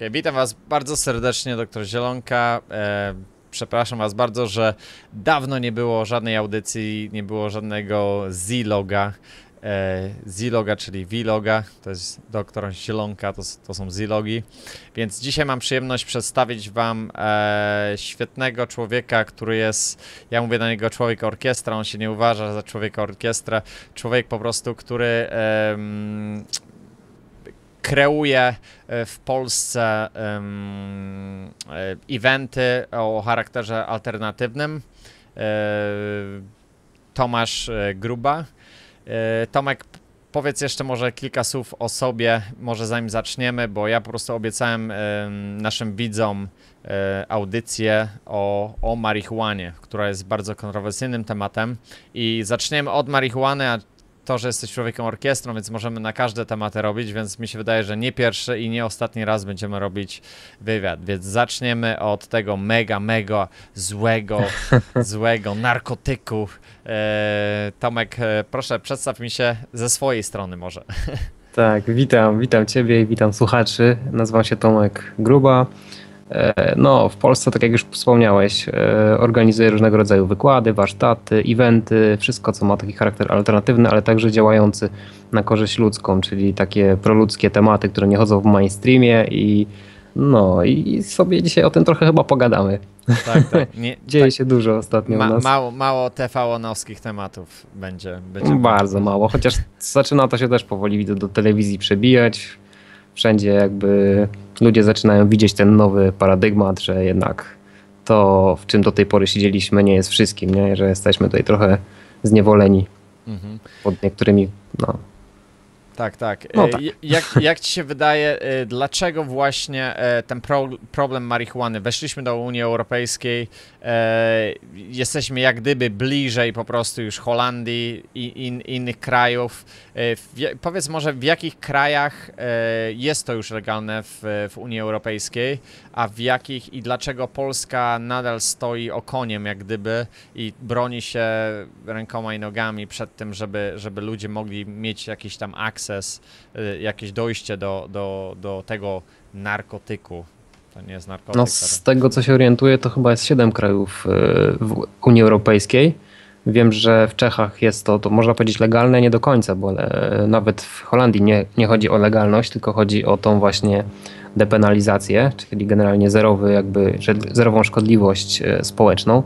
Okay, witam Was bardzo serdecznie, doktor Zielonka. E, przepraszam Was bardzo, że dawno nie było żadnej audycji, nie było żadnego Z-loga. E, czyli V-loga, to jest doktor Zielonka, to, to są Z-logi. Więc dzisiaj mam przyjemność przedstawić Wam e, świetnego człowieka, który jest, ja mówię na niego człowiek orkiestra, on się nie uważa za człowieka orkiestra, człowiek po prostu, który kreuje e, w Polsce um, eventy o charakterze alternatywnym. E, Tomasz Gruba. Tomek, powiedz jeszcze może kilka słów o sobie, może zanim zaczniemy, bo ja po prostu obiecałem naszym widzom audycję o, o marihuanie, która jest bardzo kontrowersyjnym tematem i zaczniemy od marihuany, a to, że jesteś człowiekiem orkiestrą, więc możemy na każde tematy robić, więc mi się wydaje, że nie pierwszy i nie ostatni raz będziemy robić wywiad. Więc zaczniemy od tego mega, mega złego, złego narkotyku. E, Tomek, e, proszę przedstaw mi się ze swojej strony może. Tak, witam, witam Ciebie i witam słuchaczy. Nazywam się Tomek Gruba. E, no, w Polsce, tak jak już wspomniałeś, e, organizuje różnego rodzaju wykłady, warsztaty, eventy, wszystko, co ma taki charakter alternatywny, ale także działający na korzyść ludzką, czyli takie proludzkie tematy, które nie chodzą w mainstreamie i no i sobie dzisiaj o tym trochę chyba pogadamy. Tak, tak. Nie, Dzieje tak. się dużo ostatnio Ma, nas. Mało, mało TV-onowskich tematów będzie, będzie. Bardzo mało, chociaż zaczyna to się też powoli widzę do telewizji przebijać wszędzie jakby ludzie zaczynają widzieć ten nowy paradygmat, że jednak to, w czym do tej pory siedzieliśmy, nie jest wszystkim, nie? że jesteśmy tutaj trochę zniewoleni mhm. pod niektórymi no, tak, tak. No tak. Jak, jak ci się wydaje, y, dlaczego właśnie e, ten pro, problem marihuany? Weszliśmy do Unii Europejskiej, e, jesteśmy jak gdyby bliżej po prostu już Holandii i in, innych krajów. E, powiedz może, w jakich krajach jest to już legalne w, w Unii Europejskiej, a w jakich i dlaczego Polska nadal stoi okoniem jak gdyby i broni się rękoma i nogami przed tym, żeby, żeby ludzie mogli mieć jakiś tam akces Y, jakieś dojście do, do, do tego narkotyku. To nie jest narkotyk. No, z tego co się orientuję, to chyba jest 7 krajów y, w Unii Europejskiej. Wiem, że w Czechach jest to, to można powiedzieć legalne nie do końca, bo e, nawet w Holandii nie, nie chodzi o legalność, tylko chodzi o tą właśnie depenalizację, czyli generalnie zerowy, jakby zerową szkodliwość e, społeczną.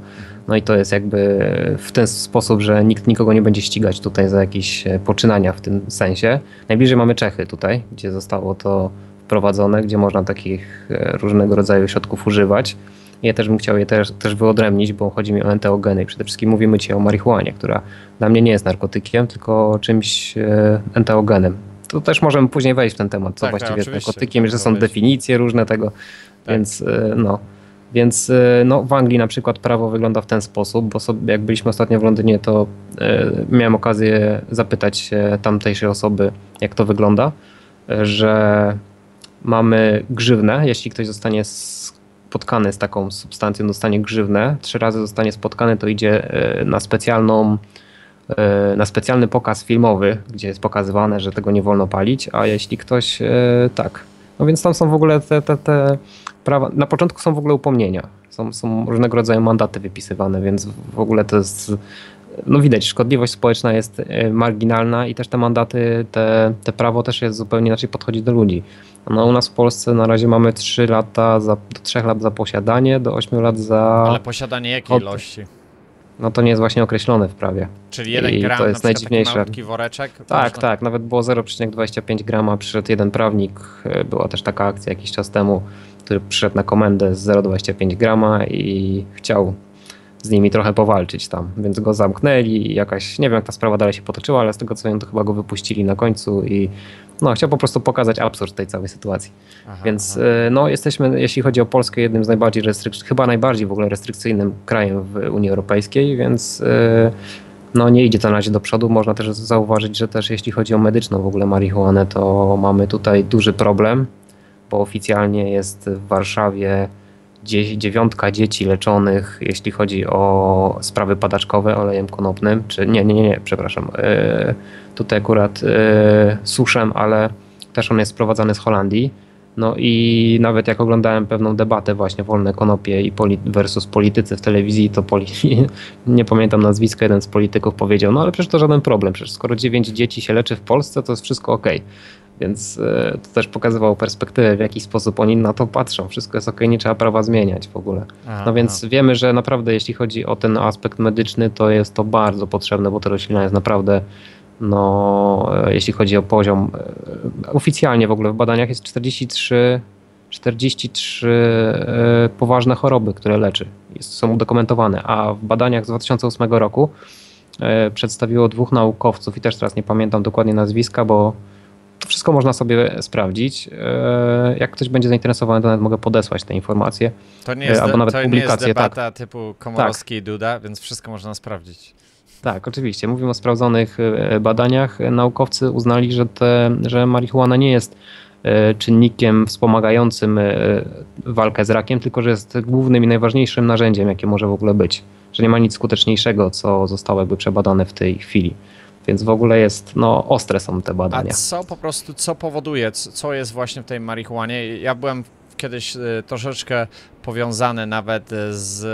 No i to jest jakby w ten sposób, że nikt nikogo nie będzie ścigać tutaj za jakieś e, poczynania w tym sensie. Najbliżej mamy Czechy tutaj, gdzie zostało to wprowadzone, gdzie można takich e, różnego rodzaju środków używać. Ja też bym chciał je też, też wyodrębnić, bo chodzi mi o enteogeny i przede wszystkim mówimy dzisiaj o marihuanie, która dla mnie nie jest narkotykiem, tylko czymś enteogenem. To też możemy później wejść w ten temat, co tak, właściwie tak, jest narkotykiem, że są definicje różne tego, tak. więc no. Więc y, no, w Anglii na przykład prawo wygląda w ten sposób, bo sobie, jak byliśmy ostatnio w Londynie, to y, miałem okazję zapytać się tamtejszej osoby, jak to wygląda, że mamy grzywnę, jeśli ktoś zostanie spotkany z taką substancją, dostanie grzywnę, trzy razy zostanie spotkany, to idzie y, na specjalną na specjalny pokaz filmowy, gdzie jest pokazywane, że tego nie wolno palić, a jeśli ktoś tak. No więc tam są w ogóle te, te, te prawa, na początku są w ogóle upomnienia. Są, są różnego rodzaju mandaty wypisywane, więc w ogóle to jest no widać, szkodliwość społeczna jest e, marginalna i też te mandaty, te, te prawo też jest zupełnie inaczej podchodzi do ludzi. No u nas w Polsce na razie mamy 3 lata, za, do 3 lat za posiadanie, do 8 lat za... Ale posiadanie jakiej ilości? No to nie jest właśnie określone w prawie. Czyli jeden gram, to jest najdziwniejsze. woreczek? Tak, można... tak, nawet było 0,25 grama, przyszedł jeden prawnik, e, była też taka akcja jakiś czas temu, który przyszedł na komendę z 0,25 grama i chciał z nimi trochę powalczyć tam, więc go zamknęli i jakaś, nie wiem jak ta sprawa dalej się potoczyła, ale z tego co wiem, to chyba go wypuścili na końcu i no, chciał po prostu pokazać absurd tej całej sytuacji. Aha, więc aha. E, no, jesteśmy, jeśli chodzi o Polskę, jednym z najbardziej restrykcyjnych, chyba najbardziej w ogóle restrykcyjnym krajem w Unii Europejskiej, więc e, no, nie idzie to na razie do przodu. Można też zauważyć, że też jeśli chodzi o medyczną w ogóle marihuanę, to mamy tutaj duży problem bo oficjalnie jest w Warszawie dziewiątka dzieci leczonych, jeśli chodzi o sprawy padaczkowe olejem konopnym, czy nie, nie, nie, przepraszam, yy, tutaj akurat yy, suszem, ale też on jest sprowadzany z Holandii No i nawet jak oglądałem pewną debatę właśnie wolne konopie i poli versus politycy w telewizji, to poli nie pamiętam nazwiska, jeden z polityków powiedział, no ale przecież to żaden problem, przecież skoro dziewięć dzieci się leczy w Polsce, to jest wszystko ok. Więc e, to też pokazywało perspektywę, w jaki sposób oni na to patrzą. Wszystko jest ok, nie trzeba prawa zmieniać w ogóle. No więc wiemy, że naprawdę jeśli chodzi o ten aspekt medyczny, to jest to bardzo potrzebne, bo ta roślina jest naprawdę no, e, jeśli chodzi o poziom, e, oficjalnie w ogóle w badaniach jest 43, 43 e, poważne choroby, które leczy, są udokumentowane, a w badaniach z 2008 roku przedstawiło dwóch naukowców i też teraz nie pamiętam dokładnie nazwiska, bo wszystko można sobie sprawdzić. Jak ktoś będzie zainteresowany, to nawet mogę podesłać te informacje. To nie jest, albo nawet to publikacje. nie jest debata tak. typu Komorowski tak. i Duda, więc wszystko można sprawdzić. Tak, oczywiście. Mówimy o sprawdzonych e, badaniach. Naukowcy uznali, że, te, że marihuana nie jest e, czynnikiem wspomagającym e, walkę z rakiem, tylko że jest głównym i najważniejszym narzędziem, jakie może w ogóle być. Że nie ma nic skuteczniejszego, co zostało jakby przebadane w tej chwili. Więc w ogóle jest, no, ostre są te badania. A co po prostu, co powoduje, co jest właśnie w tej marihuanie? Ja byłem kiedyś troszeczkę powiązane nawet z,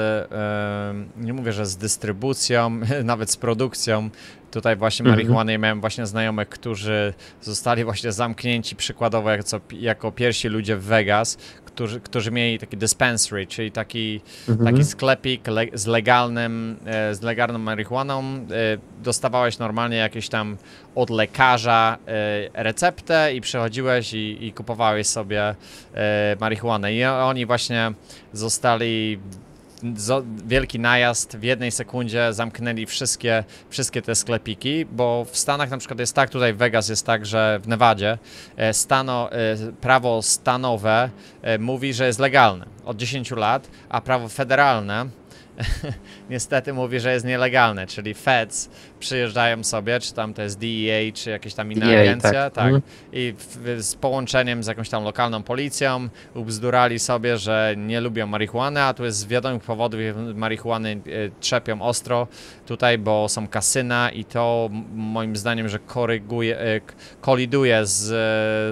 nie mówię, że z dystrybucją, nawet z produkcją. Tutaj właśnie mhm. marihuany miałem właśnie znajomych, którzy zostali właśnie zamknięci przykładowo jako, jako pierwsi ludzie w Vegas, którzy, którzy mieli taki dispensary, czyli taki, mhm. taki sklepik le, z, legalnym, e, z legalną marihuaną. E, dostawałeś normalnie jakieś tam od lekarza e, receptę i przychodziłeś i, i kupowałeś sobie marihuanę. I oni właśnie zostali wielki najazd, w jednej sekundzie zamknęli wszystkie, wszystkie te sklepiki, bo w Stanach na przykład jest tak, tutaj w Vegas jest tak, że w Nevadzie e, stano, e, prawo stanowe e, mówi, że jest legalne od 10 lat, a prawo federalne niestety mówi, że jest nielegalne, czyli feds przyjeżdżają sobie, czy tam to jest DEA, czy jakaś tam inna DEA, agencja, tak, tak i w, z połączeniem z jakąś tam lokalną policją ubzdurali sobie, że nie lubią marihuany, a tu jest z wiadomych powodów marihuany e, trzepią ostro tutaj, bo są kasyna i to moim zdaniem, że koryguje, e, koliduje z,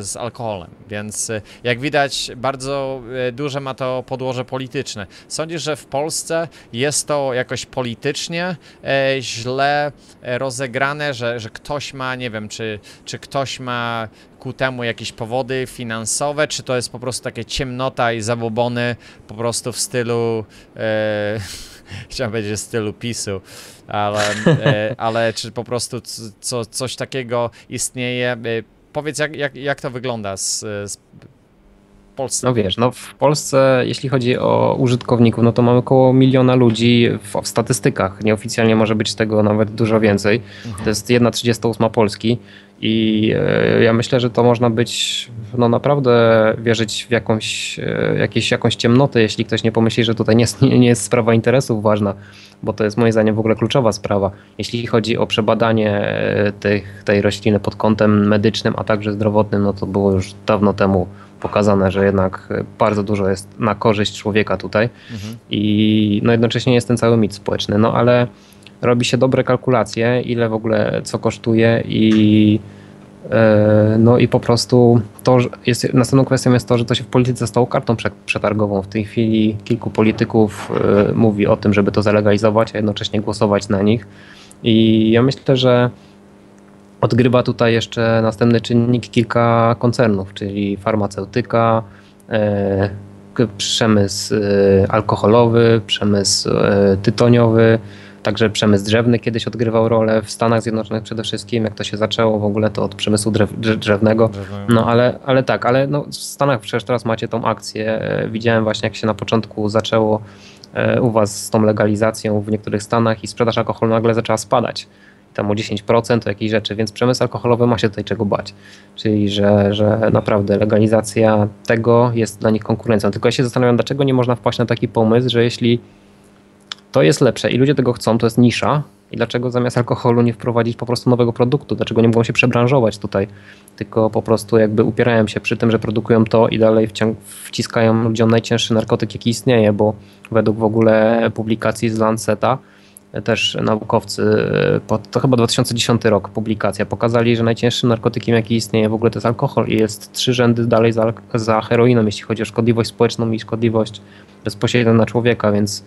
z alkoholem, więc e, jak widać bardzo duże ma to podłoże polityczne. Sądzisz, że w Polsce jest to jakoś politycznie źle E, rozegrane, że, że ktoś ma, nie wiem, czy, czy ktoś ma ku temu jakieś powody finansowe, czy to jest po prostu takie ciemnota i zabobony po prostu w stylu, e, chciałem powiedzieć w stylu PiSu, ale, e, ale czy po prostu co, coś takiego istnieje? E, powiedz, jak, jak, jak to wygląda z, z Polsce? No wiesz, no w Polsce, jeśli chodzi o użytkowników, no to mamy około miliona ludzi w, w statystykach. Nieoficjalnie może być tego nawet dużo więcej. Mhm. To jest 1,38 Polski i e, ja myślę, że to można być, no naprawdę wierzyć w jakąś, e, jakieś, jakąś ciemnotę, jeśli ktoś nie pomyśli, że tutaj nie jest, nie jest sprawa interesów ważna, bo to jest moim zdaniem w ogóle kluczowa sprawa. Jeśli chodzi o przebadanie e, tych, tej rośliny pod kątem medycznym, a także zdrowotnym, no to było już dawno temu pokazane, że jednak bardzo dużo jest na korzyść człowieka tutaj mhm. i no jednocześnie jest ten cały mit społeczny, no ale robi się dobre kalkulacje, ile w ogóle co kosztuje i e, no i po prostu to jest, następną kwestią jest to, że to się w polityce stało kartą przetargową. W tej chwili kilku polityków e, mówi o tym, żeby to zalegalizować, a jednocześnie głosować na nich. I ja myślę, że Odgrywa tutaj jeszcze następny czynnik kilka koncernów, czyli farmaceutyka, e, przemysł alkoholowy, przemysł tytoniowy, także przemysł drzewny kiedyś odgrywał rolę w Stanach Zjednoczonych przede wszystkim, jak to się zaczęło w ogóle to od przemysłu drzewnego. No ale, ale tak, ale no, w Stanach przecież teraz macie tą akcję. Widziałem właśnie jak się na początku zaczęło u was z tą legalizacją w niektórych Stanach i sprzedaż alkoholu nagle zaczęła spadać tam o 10% o jakiejś rzeczy, więc przemysł alkoholowy ma się tutaj czego bać. Czyli, że, że naprawdę legalizacja tego jest dla nich konkurencją. Tylko ja się zastanawiam, dlaczego nie można wpaść na taki pomysł, że jeśli to jest lepsze i ludzie tego chcą, to jest nisza, i dlaczego zamiast alkoholu nie wprowadzić po prostu nowego produktu? Dlaczego nie mogą się przebranżować tutaj? Tylko po prostu jakby upierają się przy tym, że produkują to i dalej wciskają ludziom najcięższy narkotyk, jaki istnieje, bo według w ogóle publikacji z Lanceta też naukowcy, pod, to chyba 2010 rok publikacja, pokazali, że najcięższym narkotykiem, jaki istnieje w ogóle, to jest alkohol i jest trzy rzędy dalej za, za heroiną, jeśli chodzi o szkodliwość społeczną i szkodliwość bezpośrednią na człowieka, więc e,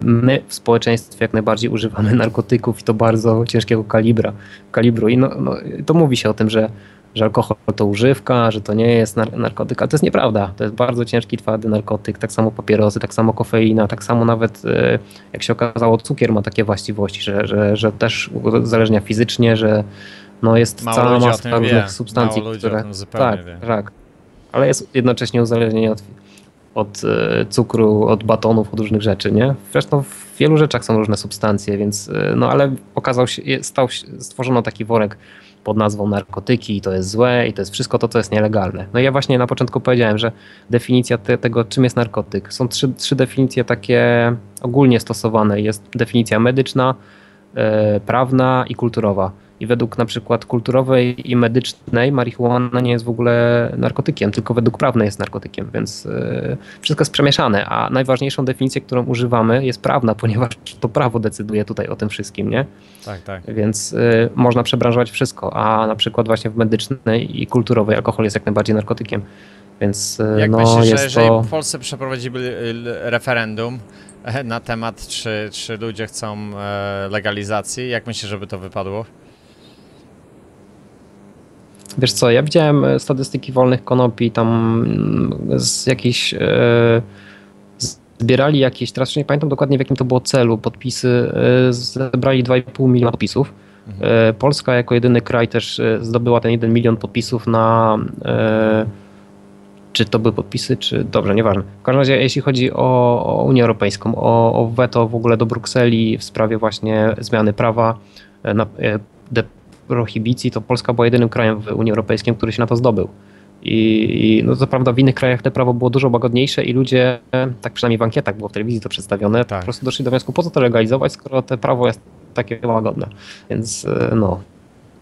my w społeczeństwie jak najbardziej używamy narkotyków i to bardzo ciężkiego kalibra, kalibru. I no, no, to mówi się o tym, że że alkohol to używka, że to nie jest narkotyk, ale to jest nieprawda. To jest bardzo ciężki, twardy narkotyk, tak samo papierosy, tak samo kofeina, tak samo nawet, e, jak się okazało, cukier ma takie właściwości, że, że, że też uzależnia fizycznie, że no jest Mało cała masa różnych substancji, Mało które... tak, wie. tak, ale jest jednocześnie uzależnienie od, od e, cukru, od batonów, od różnych rzeczy, nie? Zresztą w wielu rzeczach są różne substancje, więc e, no ale okazał się, stał, stworzono taki worek pod nazwą narkotyki i to jest złe i to jest wszystko to, co jest nielegalne. No ja właśnie na początku powiedziałem, że definicja te, tego, czym jest narkotyk. Są trzy, trzy definicje takie ogólnie stosowane. Jest definicja medyczna, yy, prawna i kulturowa. I według na przykład kulturowej i medycznej marihuana nie jest w ogóle narkotykiem, tylko według prawnej jest narkotykiem, więc yy, wszystko jest przemieszane, a najważniejszą definicję, którą używamy jest prawna, ponieważ to prawo decyduje tutaj o tym wszystkim, nie? Tak, tak. Więc yy, można przebranżować wszystko, a na przykład właśnie w medycznej i kulturowej alkohol jest jak najbardziej narkotykiem. Więc yy, Jak no, myślisz, że jest jeżeli to... w Polsce przeprowadzili referendum e, na temat, czy, czy ludzie chcą e, legalizacji, jak myślisz, żeby to wypadło? Wiesz co, ja widziałem e, statystyki wolnych konopi, tam mm, z jakiejś. E, zbierali jakieś, teraz nie pamiętam dokładnie w jakim to było celu, podpisy, e, zebrali 2,5 miliona podpisów. Mhm. Polska jako jedyny kraj też zdobyła ten 1 milion podpisów na. Czy to były podpisy, czy dobrze, nieważne. W każdym razie, jeśli chodzi o, o Unię Europejską, o, o weto w ogóle do Brukseli w sprawie właśnie zmiany prawa, na, prohibicji, to Polska była jedynym krajem w Unii Europejskiej, który się na to zdobył. I, I, no to prawda, w innych krajach to prawo było dużo łagodniejsze i ludzie, tak przynajmniej w ankietach było w telewizji to przedstawione, tak. po prostu doszli do wniosku, po co to legalizować, skoro to prawo jest takie łagodne. Więc e, no.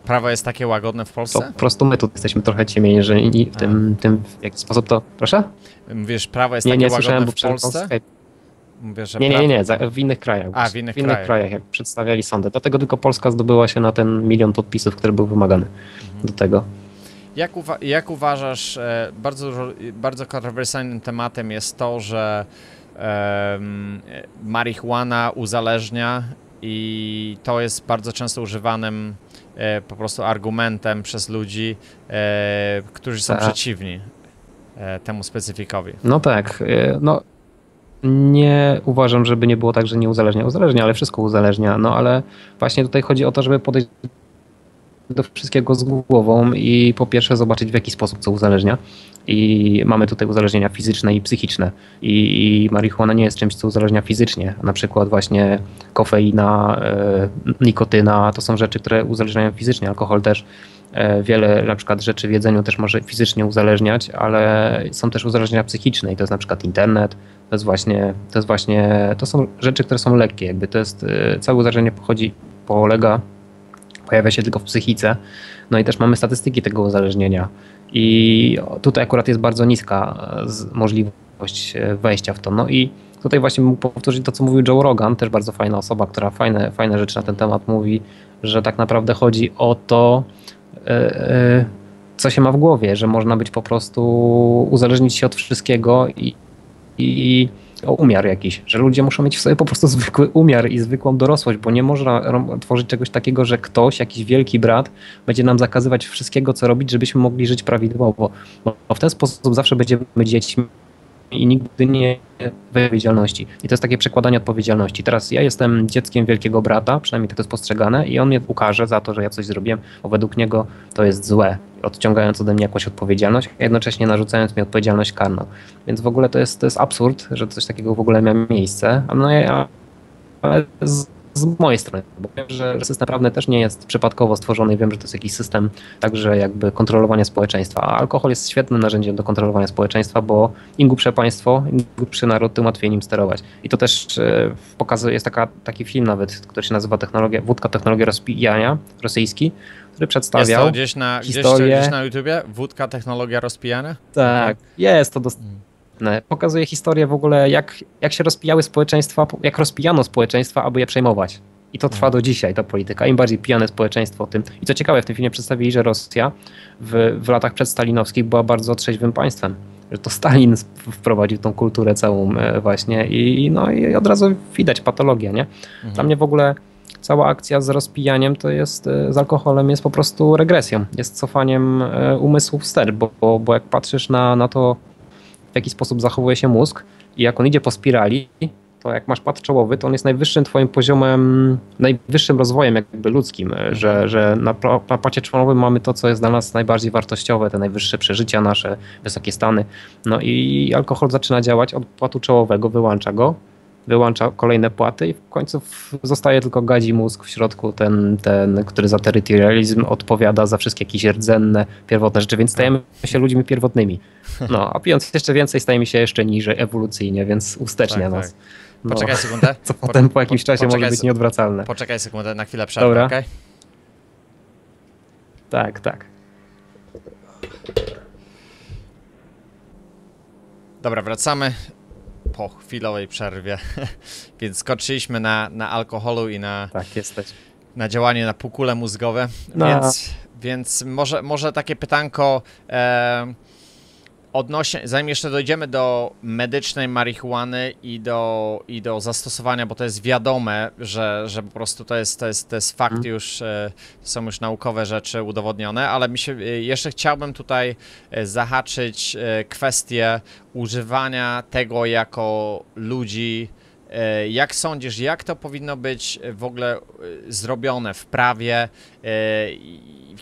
Prawo jest takie łagodne w Polsce? To po prostu my tu jesteśmy trochę ciemiężeni w tym, tym, w jaki sposób to. Proszę? Mówisz, prawo jest nie, takie nie łagodne w Polsce? Mówię, że nie, nie, nie, nie, w innych krajach. A, w innych, w innych krajach. krajach, jak przedstawiali sądy. Dlatego tylko Polska zdobyła się na ten milion podpisów, który był wymagany mhm. do tego. Jak, uwa jak uważasz, e, bardzo, bardzo kontrowersyjnym tematem jest to, że e, marihuana uzależnia i to jest bardzo często używanym e, po prostu argumentem przez ludzi, e, którzy są tak. przeciwni e, temu specyfikowi. No tak, e, no nie uważam, żeby nie było tak, że nie uzależnia. Uzależnia, ale wszystko uzależnia. No ale właśnie tutaj chodzi o to, żeby podejść do wszystkiego z głową i po pierwsze zobaczyć w jaki sposób co uzależnia. I mamy tutaj uzależnienia fizyczne i psychiczne. I, i marihuana nie jest czymś, co uzależnia fizycznie. Na przykład właśnie kofeina, e, nikotyna to są rzeczy, które uzależniają fizycznie. Alkohol też. E, wiele na przykład rzeczy w jedzeniu też może fizycznie uzależniać, ale są też uzależnienia psychiczne i to jest na przykład internet, to jest właśnie, to jest właśnie, to są rzeczy, które są lekkie, jakby to jest, e, całe uzależnienie pochodzi, polega, pojawia się tylko w psychice, no i też mamy statystyki tego uzależnienia. I tutaj akurat jest bardzo niska e, możliwość wejścia w to, no i tutaj właśnie mógł powtórzyć to, co mówił Joe Rogan, też bardzo fajna osoba, która fajne, fajne rzeczy na ten temat mówi, że tak naprawdę chodzi o to, co się ma w głowie, że można być po prostu uzależnić się od wszystkiego i, i o umiar jakiś, że ludzie muszą mieć w sobie po prostu zwykły umiar i zwykłą dorosłość, bo nie można tworzyć czegoś takiego, że ktoś, jakiś wielki brat będzie nam zakazywać wszystkiego, co robić, żebyśmy mogli żyć prawidłowo, bo w ten sposób zawsze będziemy dziećmi i nigdy nie odpowiedzialności. I to jest takie przekładanie odpowiedzialności. Teraz ja jestem dzieckiem wielkiego brata, przynajmniej tak to jest postrzegane, i on mnie ukaże za to, że ja coś zrobiłem, bo według niego to jest złe, odciągając ode mnie jakąś odpowiedzialność, a jednocześnie narzucając mi odpowiedzialność karną. Więc w ogóle to jest, to jest absurd, że coś takiego w ogóle miało miejsce. No ja, ale z, z mojej strony, bo wiem, że system prawny też nie jest przypadkowo stworzony i wiem, że to jest jakiś system także jakby kontrolowania społeczeństwa, a alkohol jest świetnym narzędziem do kontrolowania społeczeństwa, bo im głupsze państwo, im głupszy naród, tym łatwiej nim sterować. I to też e, pokazuje, jest taka, taki film nawet, który się nazywa technologia, Wódka Technologia Rozpijania, rosyjski, który przedstawiał Jest to gdzieś na, historię... gdzieś, gdzieś na YouTubie? Wódka Technologia Rozpijania? Tak, jest to dostępne Pokazuje historię w ogóle, jak, jak się rozpijały społeczeństwa, jak rozpijano społeczeństwa, aby je przejmować. I to trwa do dzisiaj, ta polityka. Im bardziej pijane społeczeństwo, tym. I co ciekawe, w tym filmie przedstawili, że Rosja w, w latach przedstalinowskich była bardzo trzeźwym państwem. Że to Stalin wprowadził tą kulturę całą e, właśnie i, no, i od razu widać patologię, nie? Mhm. Dla mnie w ogóle cała akcja z rozpijaniem to jest, e, z alkoholem jest po prostu regresją, jest cofaniem e, umysłu wstecz, bo, bo, bo jak patrzysz na, na to, w jaki sposób zachowuje się mózg i jak on idzie po spirali, to jak masz pad czołowy, to on jest najwyższym twoim poziomem, najwyższym rozwojem jakby ludzkim, że, że na, na pacie czołowym mamy to, co jest dla nas najbardziej wartościowe, te najwyższe przeżycia nasze, wysokie stany. No i alkohol zaczyna działać od płatu czołowego, wyłącza go, wyłącza kolejne płaty i w końcu zostaje tylko gadzi mózg w środku, ten, ten który za terytorializm odpowiada za wszystkie jakieś rdzenne, pierwotne rzeczy, więc stajemy się ludźmi pierwotnymi. No, a pijąc jeszcze więcej, stajemy się jeszcze niżej ewolucyjnie, więc ustecznia tak, nas. Tak. No, Poczekaj sekundę. Co po, potem po jakimś czasie może być nieodwracalne. Poczekaj sekundę, na chwilę przerwę, Dobra. Okay? Tak, tak. Dobra, wracamy po chwilowej przerwie, więc skoczyliśmy na, na alkoholu i na, tak, jesteś. na działanie na półkule mózgowe, no. więc, więc może, może takie pytanko... E, odnośnie, zanim jeszcze dojdziemy do medycznej marihuany i do, i do zastosowania, bo to jest wiadome, że, że po prostu to jest, to jest, to jest fakt mm. już, e, są już naukowe rzeczy udowodnione, ale mi się, e, jeszcze chciałbym tutaj e, zahaczyć kwestię używania tego jako ludzi, jak sądzisz, jak to powinno być w ogóle zrobione w prawie?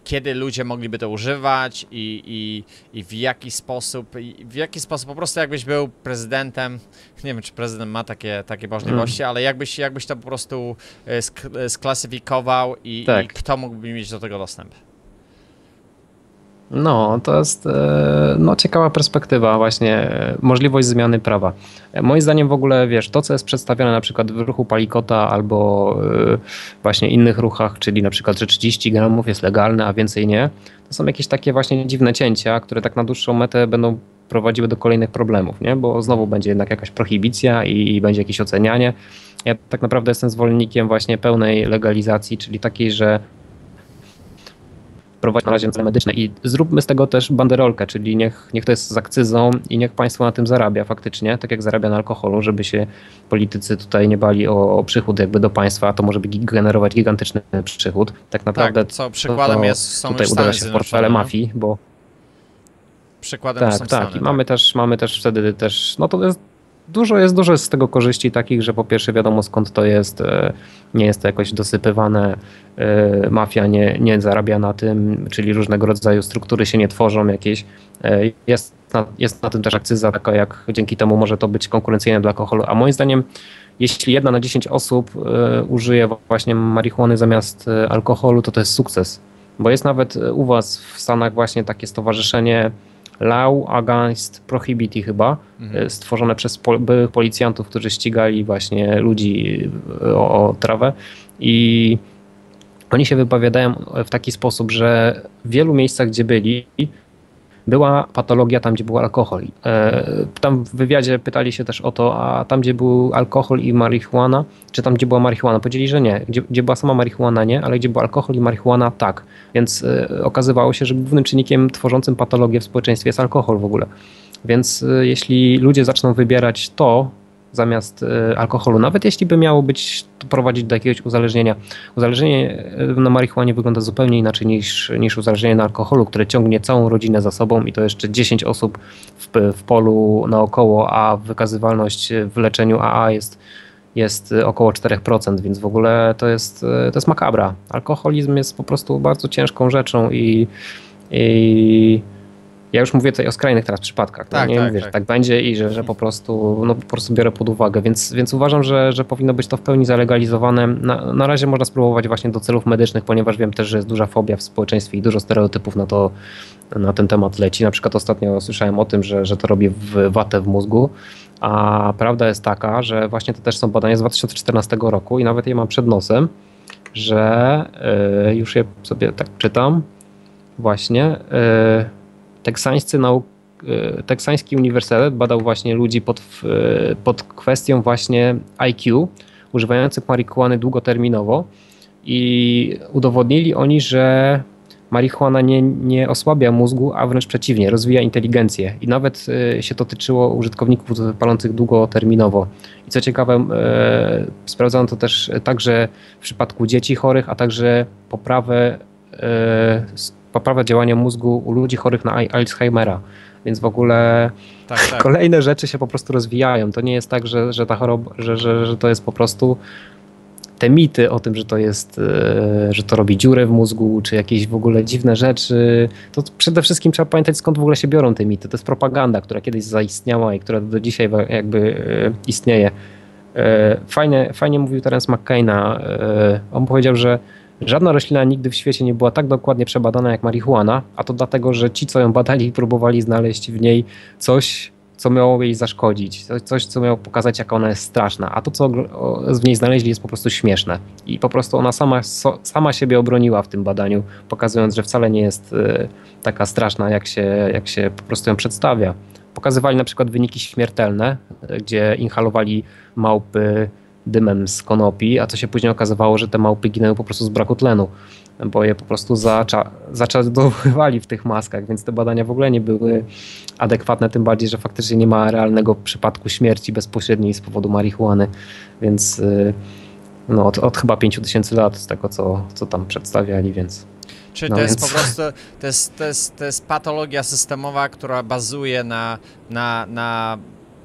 Kiedy ludzie mogliby to używać i, i, i w jaki sposób, w jaki sposób, po prostu jakbyś był prezydentem, nie wiem czy prezydent ma takie, takie możliwości, mm. ale jakbyś, jakbyś to po prostu e, sk e, sklasyfikował i, tak. i kto mógłby mieć do tego dostęp? No, to jest e, no, ciekawa perspektywa, właśnie e, możliwość zmiany prawa. E, moim zdaniem w ogóle, wiesz, to co jest przedstawione na przykład w ruchu Palikota albo właśnie innych ruchach, czyli na przykład, że 30 gramów jest legalne, a więcej nie, to są jakieś takie właśnie dziwne cięcia, które tak na dłuższą metę będą prowadziły do kolejnych problemów, nie? bo znowu będzie jednak jakaś prohibicja i, i będzie jakieś ocenianie. Ja tak naprawdę jestem zwolennikiem właśnie pełnej legalizacji, czyli takiej, że prowadzić na razie cele medyczne i zróbmy z tego też banderolkę, czyli niech, niech to jest z akcyzą i niech państwo na tym zarabia faktycznie, tak jak zarabia na alkoholu, żeby się politycy tutaj nie bali o, o przychód jakby do państwa, a to może generować gigantyczny przychód. Tak naprawdę tak, co przykładem to, jest, są tutaj uderza się w portfele mafii, bo przykładem tak, tak. Stany, I mamy tak. też, mamy też wtedy też, no to jest dużo jest, dużo jest z tego korzyści takich, że po pierwsze wiadomo skąd to jest, e, nie jest to jakoś dosypywane, e, mafia nie, nie zarabia na tym, czyli różnego rodzaju struktury się nie tworzą jakieś. E, jest na, jest na tym też akcyza taka, jak dzięki temu może to być konkurencyjne dla alkoholu, a moim zdaniem jeśli jedna na 10 osób użyje właśnie marihuany zamiast alkoholu, to to jest sukces. Bo jest nawet u was w Stanach właśnie takie stowarzyszenie Law Against Prohibity chyba, mhm. E, stworzone przez pol byłych policjantów, którzy ścigali właśnie ludzi e, o, o trawę i oni się wypowiadają w taki sposób, że w wielu miejscach, gdzie byli, była patologia tam, gdzie był alkohol. E, tam w wywiadzie pytali się też o to, a tam, gdzie był alkohol i marihuana, czy tam, gdzie była marihuana? Powiedzieli, że nie. Gdzie, gdzie była sama marihuana, nie, ale gdzie był alkohol i marihuana, tak. Więc e, okazywało się, że głównym czynnikiem tworzącym patologię w społeczeństwie jest alkohol w ogóle. Więc e, jeśli ludzie zaczną wybierać to, zamiast e, alkoholu, nawet jeśli by miało być prowadzić do jakiegoś uzależnienia. Uzależnienie e, na marihuanie wygląda zupełnie inaczej niż, niż uzależnienie na alkoholu, które ciągnie całą rodzinę za sobą i to jeszcze 10 osób w, w polu naokoło, a wykazywalność w leczeniu AA jest jest około 4%, więc w ogóle to jest, e, to jest makabra. Alkoholizm jest po prostu bardzo ciężką rzeczą i, i ja już mówię tutaj o skrajnych teraz przypadkach. No tak, no, nie tak, mówię, tak. że tak będzie i że, że po prostu no, po prostu biorę pod uwagę, więc, więc uważam, że, że powinno być to w pełni zalegalizowane. Na, na razie można spróbować właśnie do celów medycznych, ponieważ wiem też, że jest duża fobia w społeczeństwie i dużo stereotypów na to na ten temat leci. Na przykład ostatnio słyszałem o tym, że, że to robi w watę w mózgu, a prawda jest taka, że właśnie to też są badania z 2014 roku i nawet je mam przed nosem, że yy, już je sobie tak czytam właśnie. Yy, teksańscy, nau teksański uniwersytet badał właśnie ludzi pod, pod kwestią właśnie IQ, używających marihuany długoterminowo i udowodnili oni, że marihuana nie, nie osłabia mózgu, a wręcz przeciwnie, rozwija inteligencję. I nawet y, się to tyczyło użytkowników palących długoterminowo. I co ciekawe, e, sprawdzono to też także w przypadku dzieci chorych, a także poprawę, e, poprawę działania mózgu u ludzi chorych na Alzheimera. Więc w ogóle tak, tak. kolejne rzeczy się po prostu rozwijają. To nie jest tak, że, że ta choroba, że, że, że to jest po prostu te mity o tym, że to jest, e, że to robi dziurę w mózgu, czy jakieś w ogóle dziwne rzeczy, to przede wszystkim trzeba pamiętać skąd w ogóle się biorą te mity. To jest propaganda, która kiedyś zaistniała i która do dzisiaj jakby e, istnieje. E, fajnie, fajnie mówił Terence McCaina. On powiedział, że żadna roślina nigdy w świecie nie była tak dokładnie przebadana jak marihuana, a to dlatego, że ci, co ją badali, próbowali znaleźć w niej coś, co miało jej zaszkodzić, coś, co miało pokazać, jaka ona jest straszna, a to, co w niej znaleźli, jest po prostu śmieszne. I po prostu ona sama, sama siebie obroniła w tym badaniu, pokazując, że wcale nie jest e, taka straszna, jak się, jak się po prostu ją przedstawia. Pokazywali na przykład wyniki śmiertelne, e, gdzie inhalowali małpy dymem z konopi, a co się później okazywało, że te małpy ginęły po prostu z braku tlenu bo je po prostu zacza, zaczadowywali w tych maskach, więc te badania w ogóle nie były adekwatne, tym bardziej, że faktycznie nie ma realnego przypadku śmierci bezpośredniej z powodu marihuany, więc y, no, od, od chyba 5000 lat z tego, co, co tam przedstawiali, więc... Czy no to jest po prostu, to jest, to, jest, to jest patologia systemowa, która bazuje na, na, na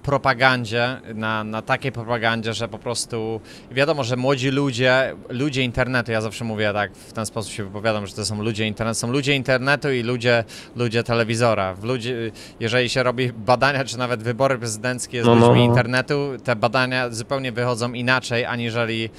propagandzie, na, na takiej propagandzie, że po prostu wiadomo, że młodzi ludzie, ludzie internetu, ja zawsze mówię tak, w ten sposób się wypowiadam, że to są ludzie internetu, są ludzie internetu i ludzie, ludzie telewizora. W ludzi, jeżeli się robi badania, czy nawet wybory prezydenckie z no, no ludźmi no. internetu, te badania zupełnie wychodzą inaczej, aniżeli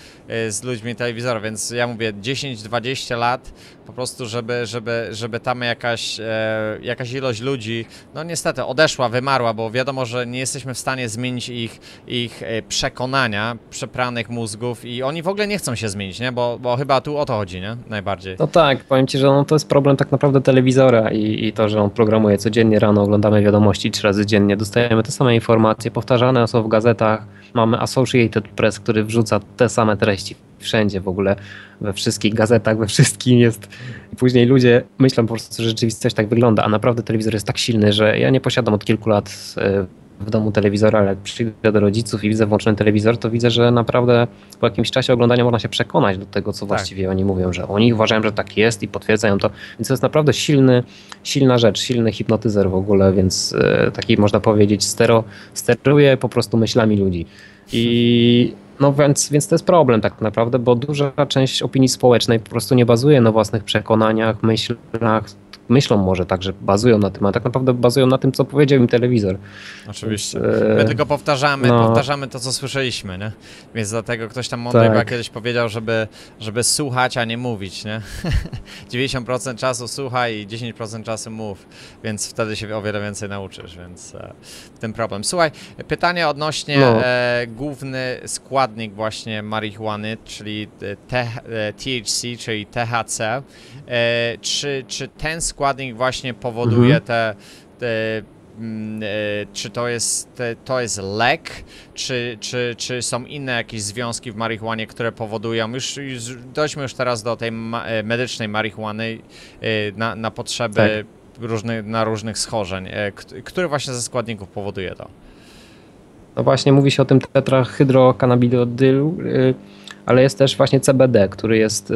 y, z ludźmi telewizora, więc ja mówię 10-20 lat po prostu, żeby, żeby, żeby tam jakaś, e, jakaś ilość ludzi, no niestety odeszła, wymarła, bo wiadomo, że nie jesteśmy w stanie zmienić ich, ich e, przekonania, przepranych mózgów i oni w ogóle nie chcą się zmienić, nie? Bo, bo chyba tu o to chodzi, nie? Najbardziej. No tak, powiem Ci, że no, to jest problem tak naprawdę telewizora i, i to, że on programuje codziennie rano, oglądamy wiadomości trzy razy dziennie, dostajemy te same informacje, powtarzane są w gazetach, mamy Associated Press, który wrzuca te same treści wszędzie w ogóle, we wszystkich gazetach, we wszystkim jest. Później ludzie myślą po prostu, że rzeczywistość tak wygląda, a naprawdę telewizor jest tak silny, że ja nie posiadam od kilku lat e, w domu telewizora, ale jak przyjdę do rodziców i widzę włączony telewizor, to widzę, że naprawdę po jakimś czasie oglądania można się przekonać do tego, co tak. właściwie oni mówią, że oni uważają, że tak jest i potwierdzają to. Więc to jest naprawdę silny, silna rzecz, silny hipnotyzer w ogóle, więc e, taki można powiedzieć stero, steruje po prostu myślami ludzi. I no więc, więc to jest problem tak naprawdę, bo duża część opinii społecznej po prostu nie bazuje na własnych przekonaniach, myślach, myślą może tak, że bazują na tym, a tak naprawdę bazują na tym, co powiedział im telewizor. Oczywiście. Więc, My tylko powtarzamy, no, powtarzamy to, co słyszeliśmy, nie? Więc dlatego ktoś tam mądry tak. kiedyś powiedział, żeby, żeby słuchać, a nie mówić, nie? 90% czasu słuchaj i 10% czasu mów, więc wtedy się o wiele więcej nauczysz, więc e, ten problem. Słuchaj, pytanie odnośnie no. e, główny składnik właśnie marihuany, czyli te, e, THC, czyli THC. E, czy, czy ten składnik składnik właśnie powoduje mhm. te, te mm, e, czy to jest, to jest lek, czy, czy, czy są inne jakieś związki w marihuanie, które powodują, już, już dojdźmy już teraz do tej ma, e, medycznej marihuany e, na, na potrzeby tak. różnych, na różnych schorzeń. Który właśnie ze składników powoduje to? No właśnie mówi się o tym tetrahydrokannabidodylu, ale jest też właśnie CBD, który jest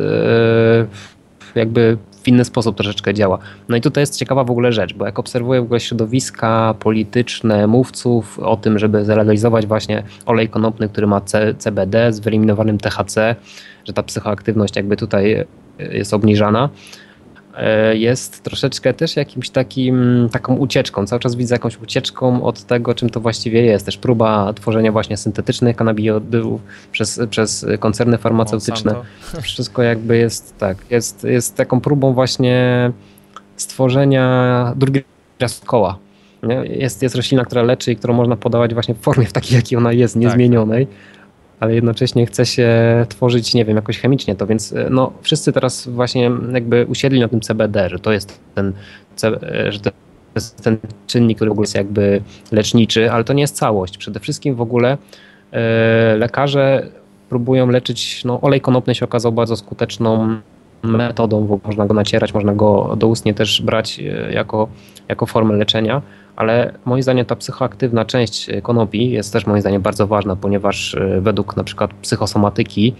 jakby w inny sposób troszeczkę działa. No i tutaj jest ciekawa w ogóle rzecz, bo jak obserwuję w ogóle środowiska polityczne, mówców o tym, żeby zlegalizować właśnie olej konopny, który ma C CBD z wyeliminowanym THC, że ta psychoaktywność jakby tutaj jest obniżana, E, jest troszeczkę też jakimś takim, taką ucieczką. Cały czas widzę jakąś ucieczką od tego, czym to właściwie jest. Też próba tworzenia właśnie syntetycznych kanabidów przez, przez koncerny farmaceutyczne. Monsanto. Wszystko jakby jest tak, jest, jest taką próbą właśnie stworzenia drugiego koła. Jest, jest roślina, która leczy i którą można podawać właśnie w formie w takiej, jakiej ona jest, tak. niezmienionej. Tak ale jednocześnie chce się tworzyć, nie wiem, jakoś chemicznie to, więc e, no, wszyscy teraz właśnie jakby usiedli na tym CBD, że to jest ten, e, że to jest ten czynnik, który w ogóle jest jakby leczniczy, ale to nie jest całość. Przede wszystkim w ogóle e, lekarze próbują leczyć, no olej konopny się okazał bardzo skuteczną metodą, można go nacierać, można go doustnie też brać jako, jako formę leczenia, ale moim zdaniem ta psychoaktywna część konopi jest też moim zdaniem bardzo ważna, ponieważ e, według na przykład psychosomatyki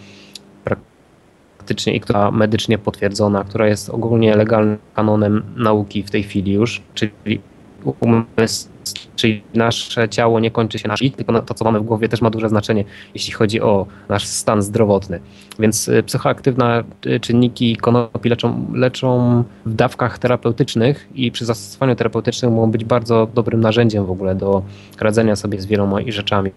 praktycznie i która medycznie potwierdzona, która jest ogólnie legalnym kanonem nauki w tej chwili już, czyli umysł, czyli nasze ciało nie kończy się na tylko to, co mamy w głowie, też ma duże znaczenie, jeśli chodzi o nasz stan zdrowotny. Więc y, psychoaktywne y, czynniki konopi leczą, leczą w dawkach terapeutycznych i przy zastosowaniu terapeutycznym mogą być bardzo dobrym narzędziem w ogóle do radzenia sobie z wieloma rzeczami.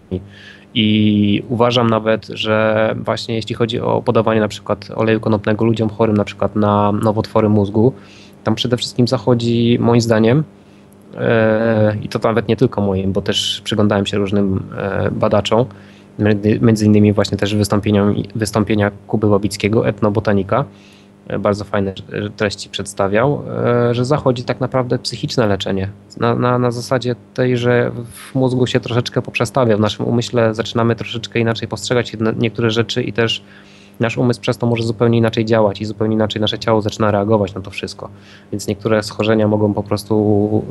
I uważam nawet, że właśnie jeśli chodzi o podawanie na przykład oleju konopnego ludziom chorym na przykład na nowotwory mózgu, tam przede wszystkim zachodzi moim zdaniem i to nawet nie tylko moim, bo też przyglądałem się różnym e, badaczom, między innymi właśnie też wystąpieniom, wystąpienia Kuby Łabickiego, etnobotanika, bardzo fajne treści przedstawiał, e, że zachodzi tak naprawdę psychiczne leczenie. Na, na, na zasadzie tej, że w mózgu się troszeczkę poprzestawia, w naszym umyśle zaczynamy troszeczkę inaczej postrzegać niektóre rzeczy i też nasz umysł przez to może zupełnie inaczej działać i zupełnie inaczej nasze ciało zaczyna reagować na to wszystko. Więc niektóre schorzenia mogą po prostu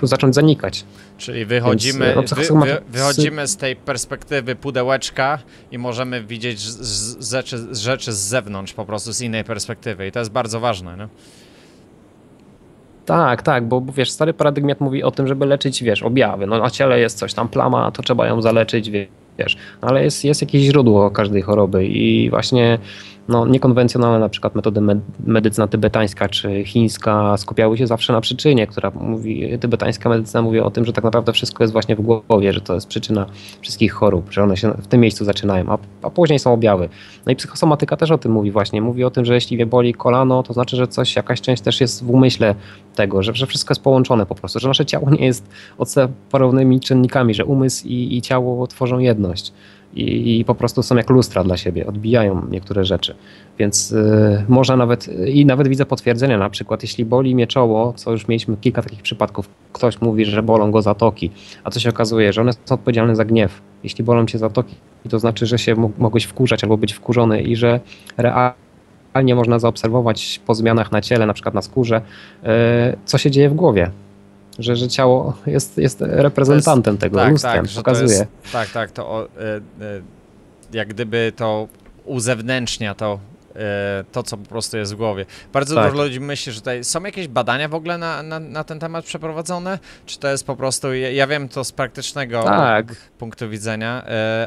yy, zacząć zanikać. Czyli wychodzimy, Więc, no, wy, wy, wychodzimy z tej perspektywy pudełeczka i możemy widzieć z, z rzeczy, z rzeczy z zewnątrz, po prostu z innej perspektywy. I to jest bardzo ważne. No? Tak, tak, bo wiesz, stary paradygmat mówi o tym, żeby leczyć, wiesz, objawy. No na ciele jest coś tam, plama, to trzeba ją zaleczyć, wiesz wiesz, ale jest, jest jakieś źródło każdej choroby i właśnie no, niekonwencjonalne na przykład metody medycyna tybetańska czy chińska skupiały się zawsze na przyczynie, która mówi, tybetańska medycyna mówi o tym, że tak naprawdę wszystko jest właśnie w głowie, że to jest przyczyna wszystkich chorób, że one się w tym miejscu zaczynają, a, a później są objawy. No i psychosomatyka też o tym mówi właśnie, mówi o tym, że jeśli mnie boli kolano, to znaczy, że coś, jakaś część też jest w umyśle tego, że, że wszystko jest połączone po prostu, że nasze ciało nie jest odseparowanymi czynnikami, że umysł i, i ciało tworzą jedność i, i, po prostu są jak lustra dla siebie, odbijają niektóre rzeczy. Więc y, można nawet, i nawet widzę potwierdzenia, na przykład jeśli boli mnie czoło, co już mieliśmy kilka takich przypadków, ktoś mówi, że bolą go zatoki, a co się okazuje, że one są odpowiedzialne za gniew. Jeśli bolą cię zatoki, to znaczy, że się mogłeś wkurzać albo być wkurzony i że realnie można zaobserwować po zmianach na ciele, na przykład na skórze, y, co się dzieje w głowie że, że ciało jest, jest reprezentantem jest, tego, tak, tak, pokazuje. Jest, tak, tak, to y, y, jak gdyby to uzewnętrznia to to, co po prostu jest w głowie. Bardzo tak. dużo ludzi myśli, że tutaj są jakieś badania w ogóle na, na, na, ten temat przeprowadzone? Czy to jest po prostu, ja, ja wiem to z praktycznego tak. punktu widzenia,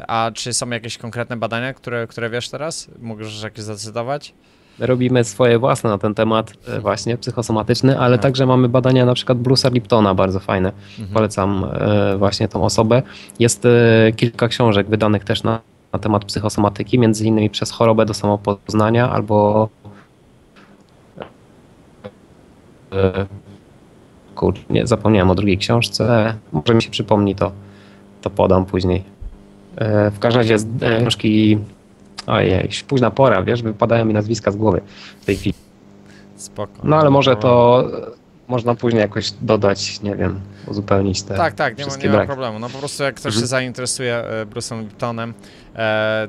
a czy są jakieś konkretne badania, które, które wiesz teraz? Możesz jakieś zdecydować? Robimy swoje własne na ten temat e, właśnie psychosomatyczny, ale także mamy badania na przykład Bruce'a Liptona, bardzo fajne. Mhm. Polecam e, właśnie tą osobę. Jest e, kilka książek wydanych też na, na temat psychosomatyki, między innymi przez chorobę do samopoznania albo kurczę, nie zapomniałem o drugiej książce. Może mi się przypomni, to, to podam później. W każdym razie książki Ojej, późna pora, wiesz, wypadają mi nazwiska z głowy w tej chwili. Spoko. No ale może to można później jakoś dodać, nie wiem, uzupełnić te Tak, tak, nie ma, nie ma problemu. No po prostu jak ktoś mhm. się zainteresuje e, Bruce'em Liptonem, e,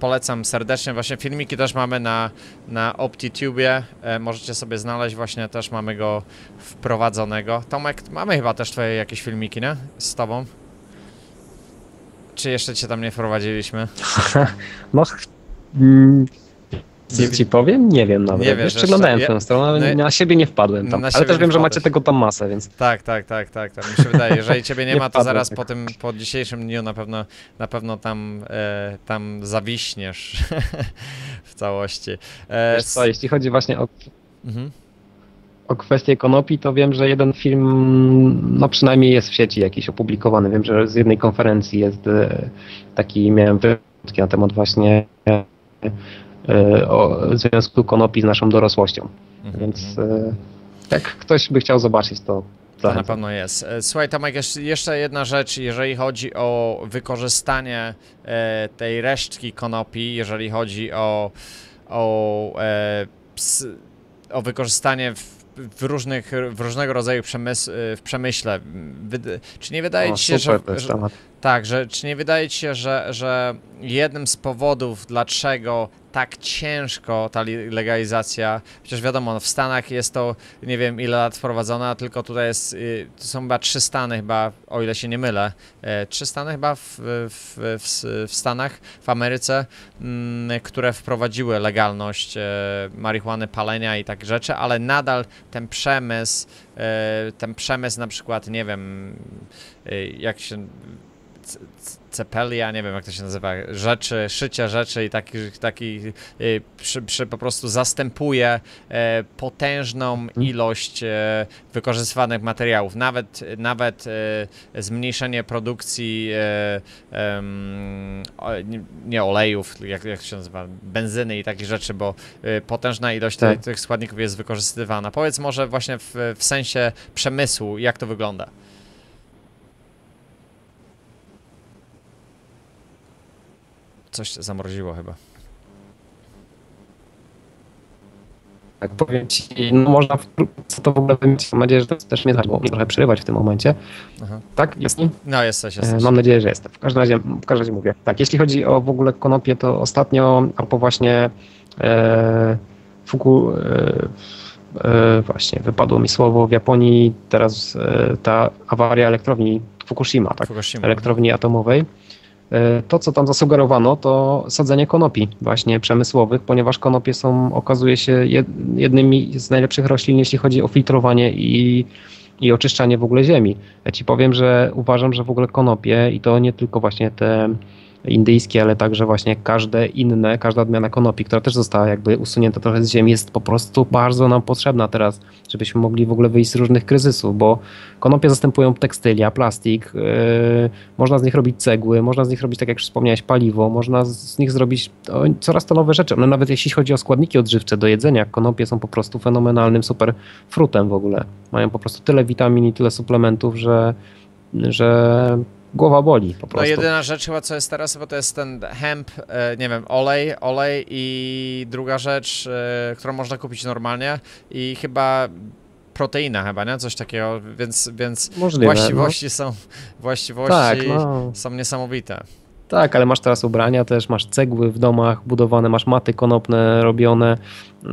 polecam serdecznie. Właśnie filmiki też mamy na, na OptiTubie. E, możecie sobie znaleźć, właśnie też mamy go wprowadzonego. Tomek, mamy chyba też twoje jakieś filmiki, nie? Z tobą. Czy jeszcze cię tam nie wprowadziliśmy? no, mm, nie ci powiem? Nie wiem nawet. Nie wiesz, Przeglądałem tę stronę, ale no, na siebie nie wpadłem tam. Ale też wiem, że macie tego tam masę, więc... Tak, tak, tak, tak, tak. Mi się wydaje, jeżeli ciebie nie, nie ma, to zaraz tak. po tym, po dzisiejszym dniu na pewno, na pewno tam, e, tam zawiśniesz w całości. E, wiesz co, jeśli chodzi właśnie o... Mhm o kwestię konopi, to wiem, że jeden film, no przynajmniej jest w sieci jakiś opublikowany. Wiem, że z jednej konferencji jest e, taki, miałem wątki na temat właśnie e, o związku konopi z naszą dorosłością. Mhm. Więc e, jak ktoś by chciał zobaczyć, to to na pewno jest. Słuchaj, Tomek, jeszcze jedna rzecz, jeżeli chodzi o wykorzystanie tej resztki konopi, jeżeli chodzi o, o, o wykorzystanie w w, różnych, w różnego rodzaju przemysł, w przemyśle. Czy nie wydaje ci się, że, że, tak, że czy nie wydaje ci się, że, że jednym z powodów, dlaczego tak ciężko ta legalizacja, chociaż wiadomo, no w Stanach jest to nie wiem ile lat wprowadzona, tylko tutaj jest, y, to są chyba trzy stany chyba, o ile się nie mylę, e, trzy stany chyba w, w, w, w Stanach, w Ameryce, mm, które wprowadziły legalność e, marihuany, palenia i tak rzeczy, ale nadal ten przemysł, e, ten przemysł na przykład, nie wiem, jak się cepelia, nie wiem jak to się nazywa, rzeczy, szycia rzeczy i taki, taki y, przy, przy po prostu zastępuje e, potężną mhm. ilość e, wykorzystywanych materiałów. Nawet, nawet e, zmniejszenie produkcji nie olejów, jak, jak to się nazywa, benzyny i takich rzeczy, bo potężna ilość tak. tych składników jest wykorzystywana. Powiedz może właśnie w, w sensie przemysłu, jak to wygląda? Coś zamroziło chyba. Tak powiem ci, no można wkrótce to w ogóle wymyślić. Mam nadzieję, że to też mnie zaczęło trochę przerywać w tym momencie. Aha. Tak? Jest mi? No jesteś, jesteś. Mam nadzieję, że jestem. W każdym razie, w każdym razie mówię. Tak, jeśli chodzi o w ogóle konopie, to ostatnio a po właśnie e, Fuku, e, e, właśnie wypadło mi słowo w Japonii teraz e, ta awaria elektrowni Fukushima, tak? Fukushima. Elektrowni atomowej to, co tam zasugerowano, to sadzenie konopi właśnie przemysłowych, ponieważ konopie są, okazuje się, jednymi z najlepszych roślin, jeśli chodzi o filtrowanie i, i oczyszczanie w ogóle ziemi. Ja ci powiem, że uważam, że w ogóle konopie i to nie tylko właśnie te indyjskie, ale także właśnie każde inne, każda odmiana konopi, która też została jakby usunięta trochę z ziemi, jest po prostu bardzo nam potrzebna teraz, żebyśmy mogli w ogóle wyjść z różnych kryzysów, bo konopie zastępują tekstylia, plastik, yy, można z nich robić cegły, można z nich robić, tak jak już wspomniałeś, paliwo, można z nich zrobić coraz to nowe rzeczy. One nawet jeśli chodzi o składniki odżywcze do jedzenia, konopie są po prostu fenomenalnym super frutem w ogóle. Mają po prostu tyle witamin i tyle suplementów, że że głowa boli po no, prostu. No jedyna rzecz chyba co jest teraz, bo to jest ten hemp, e, nie wiem, olej, olej i druga rzecz, e, którą można kupić normalnie i chyba proteina chyba, nie? Coś takiego, więc, więc Możliwe, właściwości no. są właściwości tak, no. są niesamowite. Tak, ale masz teraz ubrania też, masz cegły w domach budowane, masz maty konopne robione,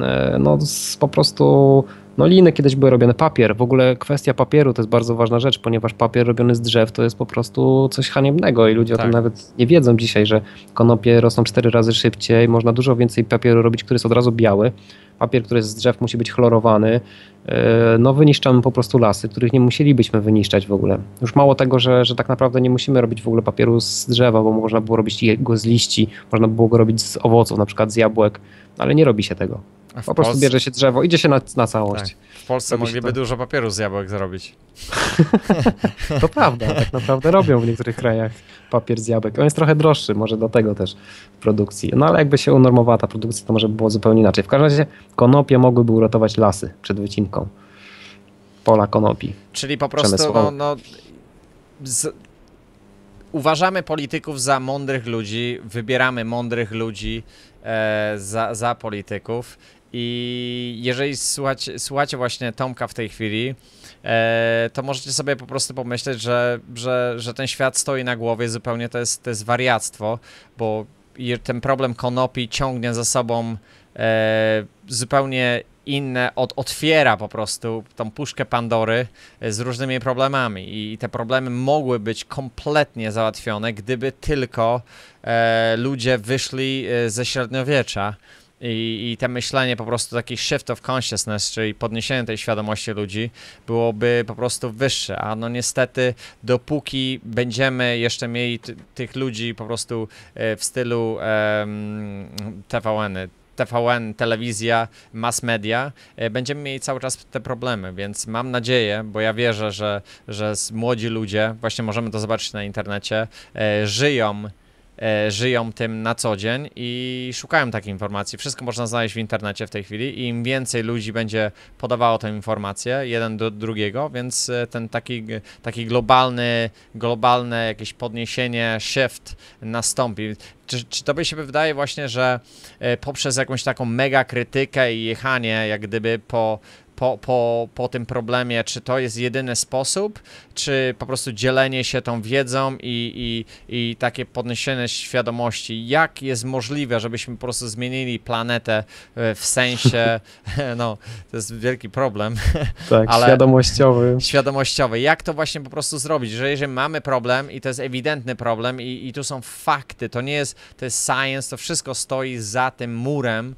e, no po prostu no liny kiedyś były robione, papier. W ogóle kwestia papieru to jest bardzo ważna rzecz, ponieważ papier robiony z drzew to jest po prostu coś haniebnego i ludzie tak. o tym tak. nawet nie wiedzą dzisiaj, że konopie rosną cztery razy szybciej, można dużo więcej papieru robić, który jest od razu biały. Papier, który jest z drzew musi być chlorowany. E, no wyniszczamy po prostu lasy, których nie musielibyśmy wyniszczać w ogóle. Już mało tego, że, że tak naprawdę nie musimy robić w ogóle papieru z drzewa, bo można było robić go z liści, można było go robić z owoców, na przykład z jabłek, ale nie robi się tego. Po prostu bierze się drzewo, idzie się na, na całość. Tak. W Polsce robi mogliby dużo papieru z jabłek zrobić. to prawda, tak naprawdę robią w niektórych krajach papier z jabłek. On jest trochę droższy, może do tego też w produkcji. No ale jakby się unormowała ta produkcja, to może by było zupełnie inaczej. W każdym razie konopie mogłyby uratować lasy przed wycinką. Pola konopi. Czyli po prostu no, no z... uważamy polityków za mądrych ludzi, wybieramy mądrych ludzi za, za polityków. I jeżeli słuchacie, słuchacie właśnie Tomka w tej chwili, e, to możecie sobie po prostu pomyśleć, że, że, że ten świat stoi na głowie, zupełnie to jest, to jest wariactwo, bo ten problem konopi ciągnie za sobą e, zupełnie inne, od, otwiera po prostu tą puszkę Pandory z różnymi problemami. I te problemy mogły być kompletnie załatwione, gdyby tylko e, ludzie wyszli e, ze średniowiecza. I, i te myślenie po prostu taki shift of consciousness, czyli podniesienie tej świadomości ludzi byłoby po prostu wyższe, a no niestety dopóki będziemy jeszcze mieli tych ludzi po prostu e, w stylu um, TVN, TVN, telewizja, mass media, e, będziemy mieli cały czas te problemy, więc mam nadzieję, bo ja wierzę, że, że młodzi ludzie, właśnie możemy to zobaczyć na internecie, e, żyją żyją tym na co dzień i szukają takiej informacji. Wszystko można znaleźć w internecie w tej chwili i im więcej ludzi będzie podawało tę informację, jeden do drugiego, więc e, ten taki, taki globalny, globalne jakieś podniesienie, shift nastąpi. Czy, czy tobie się wydaje właśnie, że e, poprzez jakąś taką mega krytykę i jechanie jak gdyby po po, po, po tym problemie, czy to jest jedyny sposób, czy po prostu dzielenie się tą wiedzą i, i, i takie podniesienie świadomości, jak jest możliwe, żebyśmy po prostu zmienili planetę e, w sensie, no, to jest wielki problem. Tak, ale świadomościowy. Świadomościowy. Jak to właśnie po prostu zrobić, że jeżeli mamy problem i to jest ewidentny problem i, i tu są fakty, to nie jest, to jest science, to wszystko stoi za tym murem,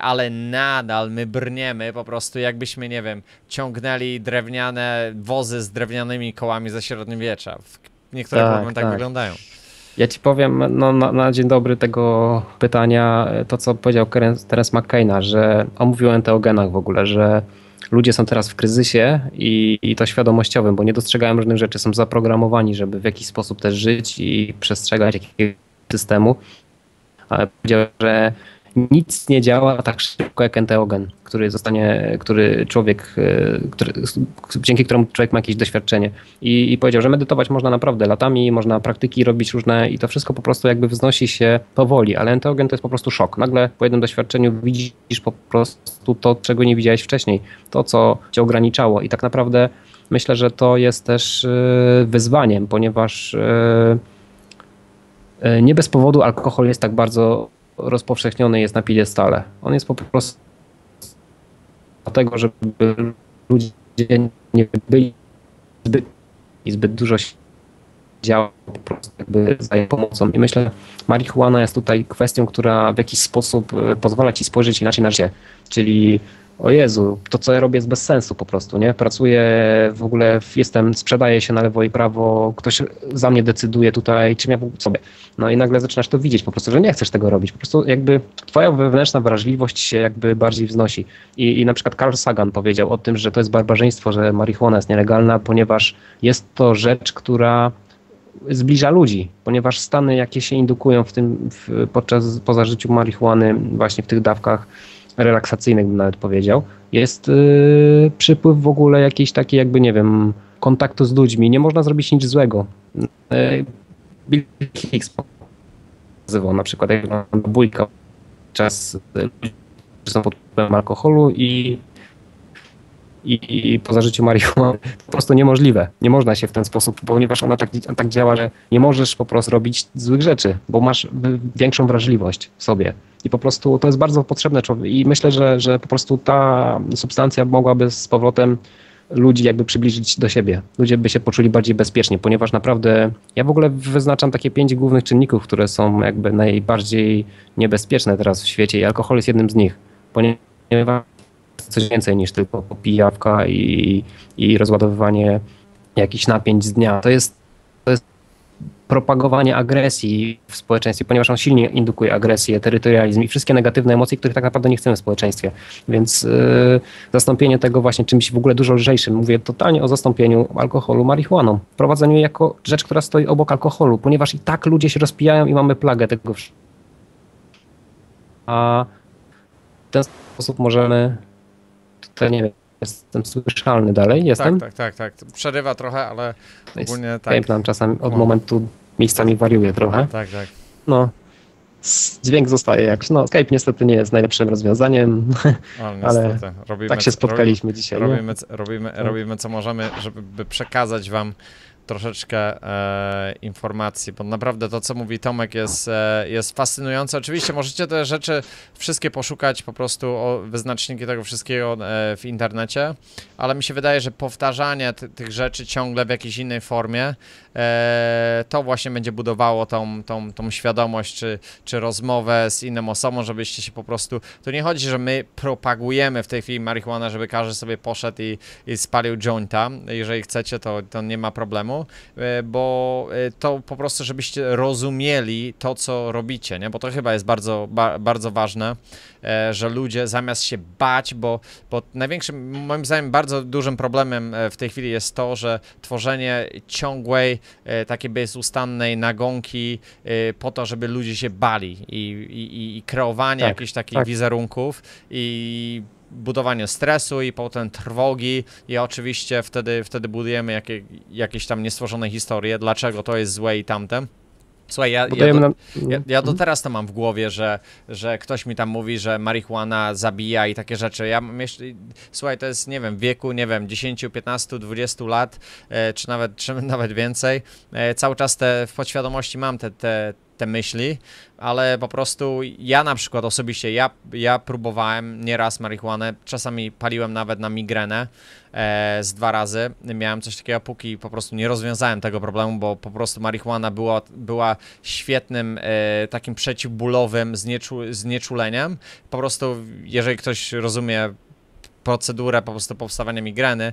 ale nadal my brniemy po prostu jakbyśmy, nie wiem, ciągnęli drewniane wozy z drewnianymi kołami ze średniowiecza. Niektóre tak, problemy tak, tak wyglądają. Ja ci powiem no, na, na, dzień dobry tego pytania to, co powiedział Terence McKenna, że on mówił o enteogenach w ogóle, że ludzie są teraz w kryzysie i, i, to świadomościowym, bo nie dostrzegają różnych rzeczy, są zaprogramowani, żeby w jakiś sposób też żyć i przestrzegać jakiegoś systemu. Ale powiedział, że nic nie działa tak szybko jak enteogen, który zostanie, który człowiek, e, który, dzięki któremu człowiek ma jakieś doświadczenie. I, I, powiedział, że medytować można naprawdę latami, można praktyki robić różne i to wszystko po prostu jakby wznosi się powoli, ale enteogen to jest po prostu szok. Nagle po jednym doświadczeniu widzisz po prostu to, czego nie widziałeś wcześniej, to, co cię ograniczało i tak naprawdę myślę, że to jest też e, wyzwaniem, ponieważ e, nie bez powodu alkohol jest tak bardzo rozpowszechniony jest na piedestale. On jest po prostu dlatego, żeby ludzie nie byli zbyt i zbyt dużo działa po prostu jakby za pomocą. I myślę, marihuana jest tutaj kwestią, która w jakiś sposób e, pozwala ci spojrzeć inaczej na życie. Czyli o Jezu, to co ja robię jest bez sensu po prostu, nie? Pracuję w ogóle, jestem, sprzedaję się na lewo i prawo, ktoś za mnie decyduje tutaj, czym ja sobie. No i nagle zaczynasz to widzieć po prostu, że nie chcesz tego robić. Po prostu jakby twoja wewnętrzna wrażliwość się jakby bardziej wznosi. I, i na przykład Carl Sagan powiedział o tym, że to jest barbarzyństwo, że marihuana jest nielegalna, ponieważ jest to rzecz, która zbliża ludzi, ponieważ stany, jakie się indukują w tym w, podczas po zażyciu marihuany właśnie w tych dawkach relaksacyjnych bym nawet powiedział, jest yy, przypływ w ogóle jakiejś takiej jakby, nie wiem, kontaktu z ludźmi. Nie można zrobić nic złego. Yy, Bill Hicks nazywał na przykład jak bójka czas yy, są pod wpływem alkoholu i i, po zażyciu marihuany po prostu niemożliwe. Nie można się w ten sposób, ponieważ ona tak, tak działa, że nie możesz po prostu robić złych rzeczy, bo masz większą wrażliwość w sobie. I po prostu to jest bardzo potrzebne I myślę, że, że po prostu ta substancja mogłaby z powrotem ludzi jakby przybliżyć do siebie. Ludzie by się poczuli bardziej bezpiecznie, ponieważ naprawdę ja w ogóle wyznaczam takie pięć głównych czynników, które są jakby najbardziej niebezpieczne teraz w świecie i alkohol jest jednym z nich, ponieważ coś więcej niż tylko popijawka i, i rozładowywanie jakichś napięć z dnia. To jest, to jest propagowanie agresji w społeczeństwie, ponieważ on silnie indukuje agresję, terytorializm i wszystkie negatywne emocje, których tak naprawdę nie chcemy w społeczeństwie. Więc yy, zastąpienie tego właśnie czymś w ogóle dużo lżejszym. Mówię totalnie o zastąpieniu alkoholu marihuaną. Prowadzeniu jako rzecz, która stoi obok alkoholu, ponieważ i tak ludzie się rozpijają i mamy plagę tego. A w ten sposób możemy to nie wiem, jestem słyszalny dalej, jestem? Tak, tak, tak, tak. Przerywa trochę, ale ogólnie jest, tak. nam czasami od momentu miejscami wariuje trochę. Tak, tak. No, dźwięk zostaje jak. No, Skype niestety nie jest najlepszym rozwiązaniem, ale, robimy, tak się spotkaliśmy dzisiaj. Robimy, robimy, robimy co możemy, żeby przekazać wam troszeczkę e, informacji, bo naprawdę to, co mówi Tomek jest, e, jest fascynujące. Oczywiście możecie te rzeczy wszystkie poszukać po prostu o wyznaczniki tego wszystkiego e, w internecie, ale mi się wydaje, że powtarzanie tych rzeczy ciągle w jakiejś innej formie e, to właśnie będzie budowało tą, tą, tą świadomość, czy, czy rozmowę z inną osobą, żebyście się po prostu... To nie chodzi, że my propagujemy w tej chwili marihuanę, żeby każdy sobie poszedł i, i spalił jointa. Jeżeli chcecie, to, to nie ma problemu E, bo e, to po prostu, żebyście rozumieli to, co robicie, nie? bo to chyba jest bardzo, ba, bardzo ważne, e, że ludzie zamiast się bać, bo, bo największym, moim zdaniem, bardzo dużym problemem w tej chwili jest to, że tworzenie ciągłej, takiej bezustannej nagonki po to, żeby ludzie się bali i, i, i kreowanie tak, jakichś takich tak. wizerunków i budowanie stresu i potem trwogi i oczywiście wtedy, wtedy budujemy jakie, jakieś tam niestworzone historie, dlaczego to jest złe i tamte. Słuchaj, ja, ja, do, ja, ja, do teraz to mam w głowie, że, że ktoś mi tam mówi, że marihuana zabija i takie rzeczy. Ja myślę, słuchaj, to jest, nie wiem, w wieku, nie wiem, 10, 15, 20 lat, e, czy nawet, czy nawet więcej. E, cały czas te, w podświadomości mam te, te, te myśli, ale po prostu ja na przykład osobiście, ja, ja próbowałem nieraz marihuanę, czasami paliłem nawet na migrenę e, z dwa razy, miałem coś takiego, póki po prostu nie rozwiązałem tego problemu, bo po prostu marihuana była, była świetnym e, takim przeciwbólowym znieczu, znieczuleniem, po prostu jeżeli ktoś rozumie procedurę po prostu powstawania migreny,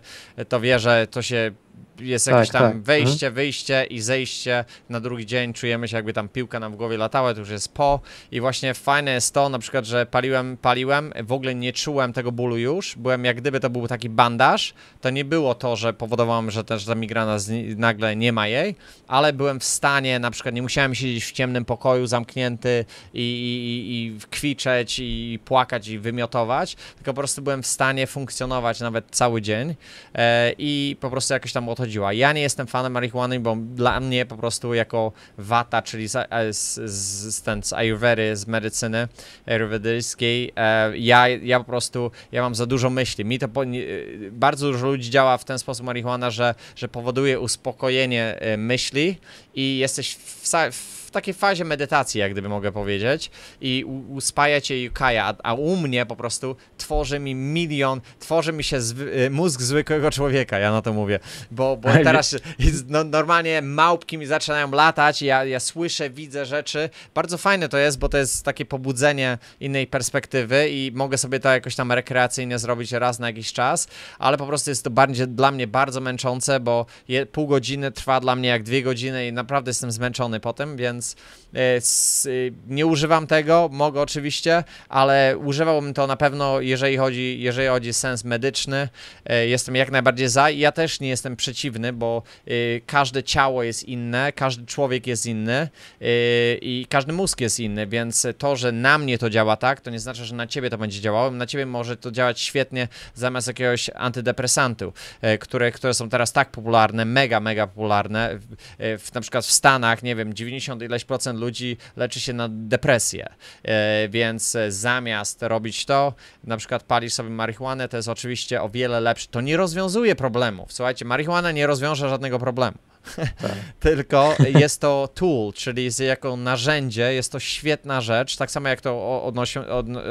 to wie, że to się jest jakieś tak, tam tak. wejście, mhm. wyjście i zejście. Na drugi dzień czujemy się, jakby tam piłka nam w głowie latała, to już jest po. I właśnie fajne jest to, na przykład, że paliłem, paliłem, w ogóle nie czułem tego bólu już. Byłem jak gdyby to był taki bandaż. To nie było to, że powodowało, że też ta migrana nagle nie ma jej, ale byłem w stanie, na przykład nie musiałem siedzieć w ciemnym pokoju zamknięty i, i, i kwiczeć i płakać i wymiotować, tylko po prostu byłem w stanie funkcjonować nawet cały dzień e, i po prostu jakoś tam odchodziła. Ja nie jestem fanem marihuany, bo dla mnie po prostu jako wata, czyli z, e, z, z, ten, z ayurvedy, z medycyny ayurvedyjskiej, e, ja, ja po prostu, ja mam za dużo myśli. Mi to po, nie, bardzo dużo ludzi działa w ten sposób marihuana, że, że powoduje uspokojenie e, myśli i jesteś w, w w takiej fazie medytacji, jak gdyby mogę powiedzieć, i uspaja cię Yukaja, a, a, u mnie po prostu tworzy mi milion, tworzy mi się zwy, y, mózg zwykłego człowieka, ja na to mówię, bo, bo teraz no, normalnie małpki mi zaczynają latać, ja, ja słyszę, widzę rzeczy, bardzo fajne to jest, bo to jest takie pobudzenie innej perspektywy i mogę sobie to jakoś tam rekreacyjnie zrobić raz na jakiś czas, ale po prostu jest to bardziej, dla mnie bardzo męczące, bo je, pół godziny trwa dla mnie jak dwie godziny i naprawdę jestem zmęczony potem, więc więc e, nie używam tego, mogę oczywiście, ale używałbym to na pewno, jeżeli chodzi, jeżeli chodzi sens medyczny. E, jestem jak najbardziej za i ja też nie jestem przeciwny, bo e, każde ciało jest inne, każdy człowiek jest inny i każdy mózg jest inny, więc to, że na mnie to działa tak, to nie znaczy, że na ciebie to będzie działało. Na ciebie może to działać świetnie zamiast jakiegoś antydepresantu, które, które są teraz tak popularne, mega, mega popularne. W, na przykład w Stanach, nie wiem, 90 ileś procent ludzi leczy się na depresję, e, więc zamiast robić to, na przykład palisz sobie marihuanę, to jest oczywiście o wiele lepsze. To nie rozwiązuje problemów. Słuchajcie, marihuana nie rozwiąże żadnego problemu. Tak. Tylko jest to tool, czyli jako narzędzie, jest to świetna rzecz, tak samo jak to odnosi,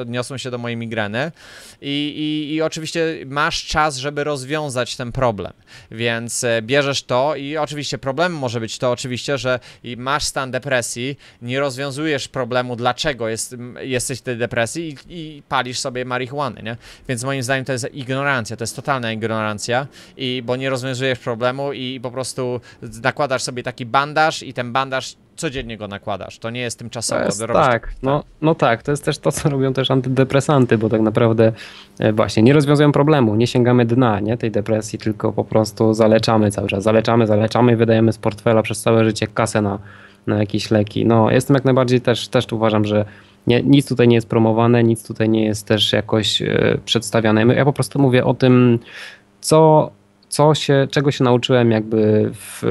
odniosą się do mojej migreny I, i, i oczywiście masz czas, żeby rozwiązać ten problem, więc e, bierzesz to i oczywiście problemem może być to oczywiście, że masz stan depresji, nie rozwiązujesz problemu, dlaczego jest, jesteś w tej depresji i, i palisz sobie marihuanę, nie? Więc moim zdaniem to jest ignorancja, to jest totalna ignorancja, i, bo nie rozwiązujesz problemu i po prostu nakładasz sobie taki bandaż i ten bandaż codziennie go nakładasz. To nie jest tymczasowo. jest, tak, no, no tak, to jest też to, co robią też antydepresanty, bo tak naprawdę e, właśnie nie rozwiązują problemu, nie sięgamy dna nie, tej depresji, tylko po prostu zaleczamy cały czas, zaleczamy, zaleczamy i wydajemy z portfela przez całe życie kasę na, na jakieś leki. No, jestem jak najbardziej też, też uważam, że nie, nic tutaj nie jest promowane, nic tutaj nie jest też jakoś e, przedstawiane. Ja po prostu mówię o tym, co co się, czego się nauczyłem jakby w,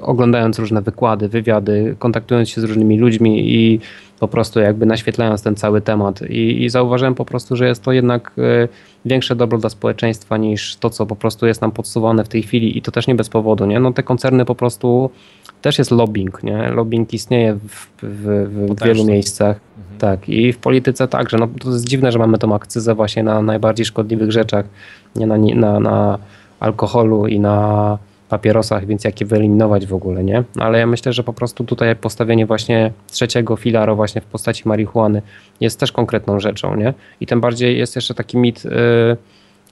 oglądając różne wykłady, wywiady, kontaktując się z różnymi ludźmi i po prostu jakby naświetlając ten cały temat i, i zauważyłem po prostu, że jest to jednak e, większe dobro dla społeczeństwa niż to, co po prostu jest nam podsuwane w tej chwili i to też nie bez powodu, nie? No te koncerny po prostu też jest lobbying, nie? Lobbying istnieje w, w, w wielu miejscach. Mhm. Tak, i w polityce także. No, to jest dziwne, że mamy tą akcyzę właśnie na najbardziej szkodliwych rzeczach, nie na, na, na alkoholu i na papierosach, więc jak je wyeliminować w ogóle, nie? Ale ja myślę, że po prostu tutaj postawienie właśnie trzeciego filaru właśnie w postaci marihuany jest też konkretną rzeczą, nie? I tym bardziej jest jeszcze taki mit, yy,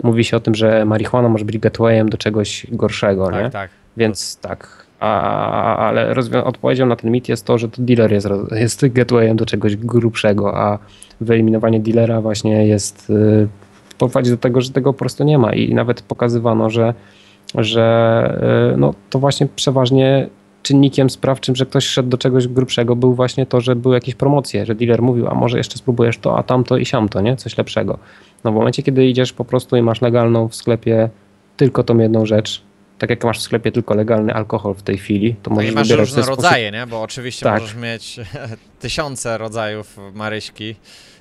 mówi się o tym, że marihuana może być gatewayem do czegoś gorszego, tak, nie? Tak, Więc tak, a, ale odpowiedzią na ten mit jest to, że to dealer jest, jest gatewayem do czegoś grubszego, a wyeliminowanie dealera właśnie jest yy, prowadzi do tego, że tego po prostu nie ma i nawet pokazywano, że, że y, no, to właśnie przeważnie czynnikiem sprawczym, że ktoś szedł do czegoś grubszego był właśnie to, że były jakieś promocje, że dealer mówił, a może jeszcze spróbujesz to, a tamto i siamto, nie? Coś lepszego. No w momencie, kiedy idziesz po prostu i masz legalną w sklepie tylko tą jedną rzecz, tak jak masz w sklepie tylko legalny alkohol w tej chwili, to możesz no i masz wybierać różne sposób... rodzaje, nie? Bo oczywiście tak. możesz mieć tysiące rodzajów maryśki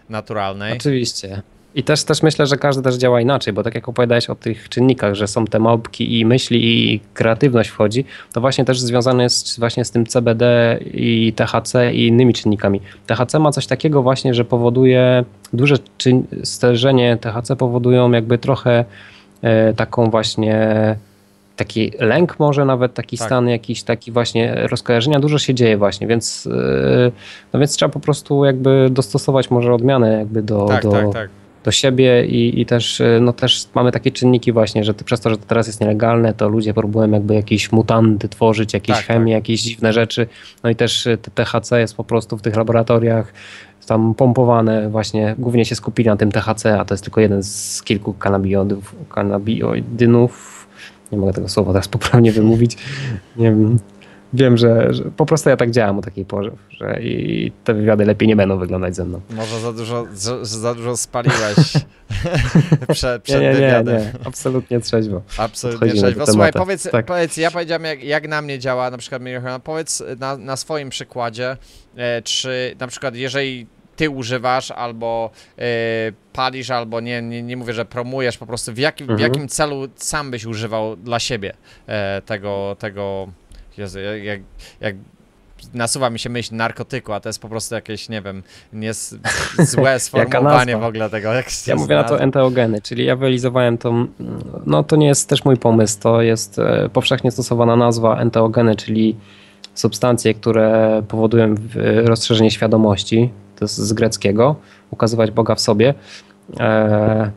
naturalnej. Oczywiście. I też, też myślę, że każdy też działa inaczej, bo tak jak opowiadałeś o tych czynnikach, że są te małpki i myśli i kreatywność wchodzi, to właśnie też związane jest właśnie z tym CBD i THC i innymi czynnikami. THC ma coś takiego właśnie, że powoduje duże czyn- stężenie THC powodują jakby trochę e, taką właśnie taki lęk może nawet, taki tak. stan jakiś taki właśnie rozkojarzenia, dużo się dzieje właśnie, więc e, no więc trzeba po prostu jakby dostosować może odmianę jakby do, tak, do, tak, tak do siebie i, i też, y, no też mamy takie czynniki właśnie, że przez to, że to teraz jest nielegalne, to ludzie próbują jakby jakieś mutanty tworzyć, jakieś tak, chemie, tak. jakieś dziwne rzeczy. No i też y, THC jest po prostu w tych laboratoriach tam pompowane właśnie, głównie się skupili na tym THC, a to jest tylko jeden z kilku kanabinoidów, kanabinoidynów, nie mogę tego słowa teraz poprawnie wymówić, nie wiem, wiem, że, że, po prostu ja tak działam o takiej porze, że i te wywiady lepiej nie będą wyglądać ze mną. Może za dużo, za, za dużo spaliłeś przed, przed nie, nie, wywiadem. Nie, nie, absolutnie trzeźwo. Absolutnie trzeźwo. Słuchaj, powiedz, tak. powiedz, ja powiedziałem jak, jak na mnie działa na przykład marihuana, powiedz na, na swoim przykładzie, e, czy na przykład jeżeli ty używasz albo y, palisz, albo nie, nie, nie mówię, że promujesz, po prostu w jakim, mhm. w jakim celu sam byś używał dla siebie e, tego, tego Jezu, jak, jak nasuwa mi się myśl narkotyku, a to jest po prostu jakieś, nie wiem, nie złe sformułowanie w ogóle tego. Jak ja mówię na to enteogeny, czyli ja wyrealizowałem to, no to nie jest też mój pomysł, to jest e, powszechnie stosowana nazwa enteogeny, czyli substancje, które powodują rozszerzenie świadomości, to jest z greckiego, ukazywać Boga w sobie. E, E,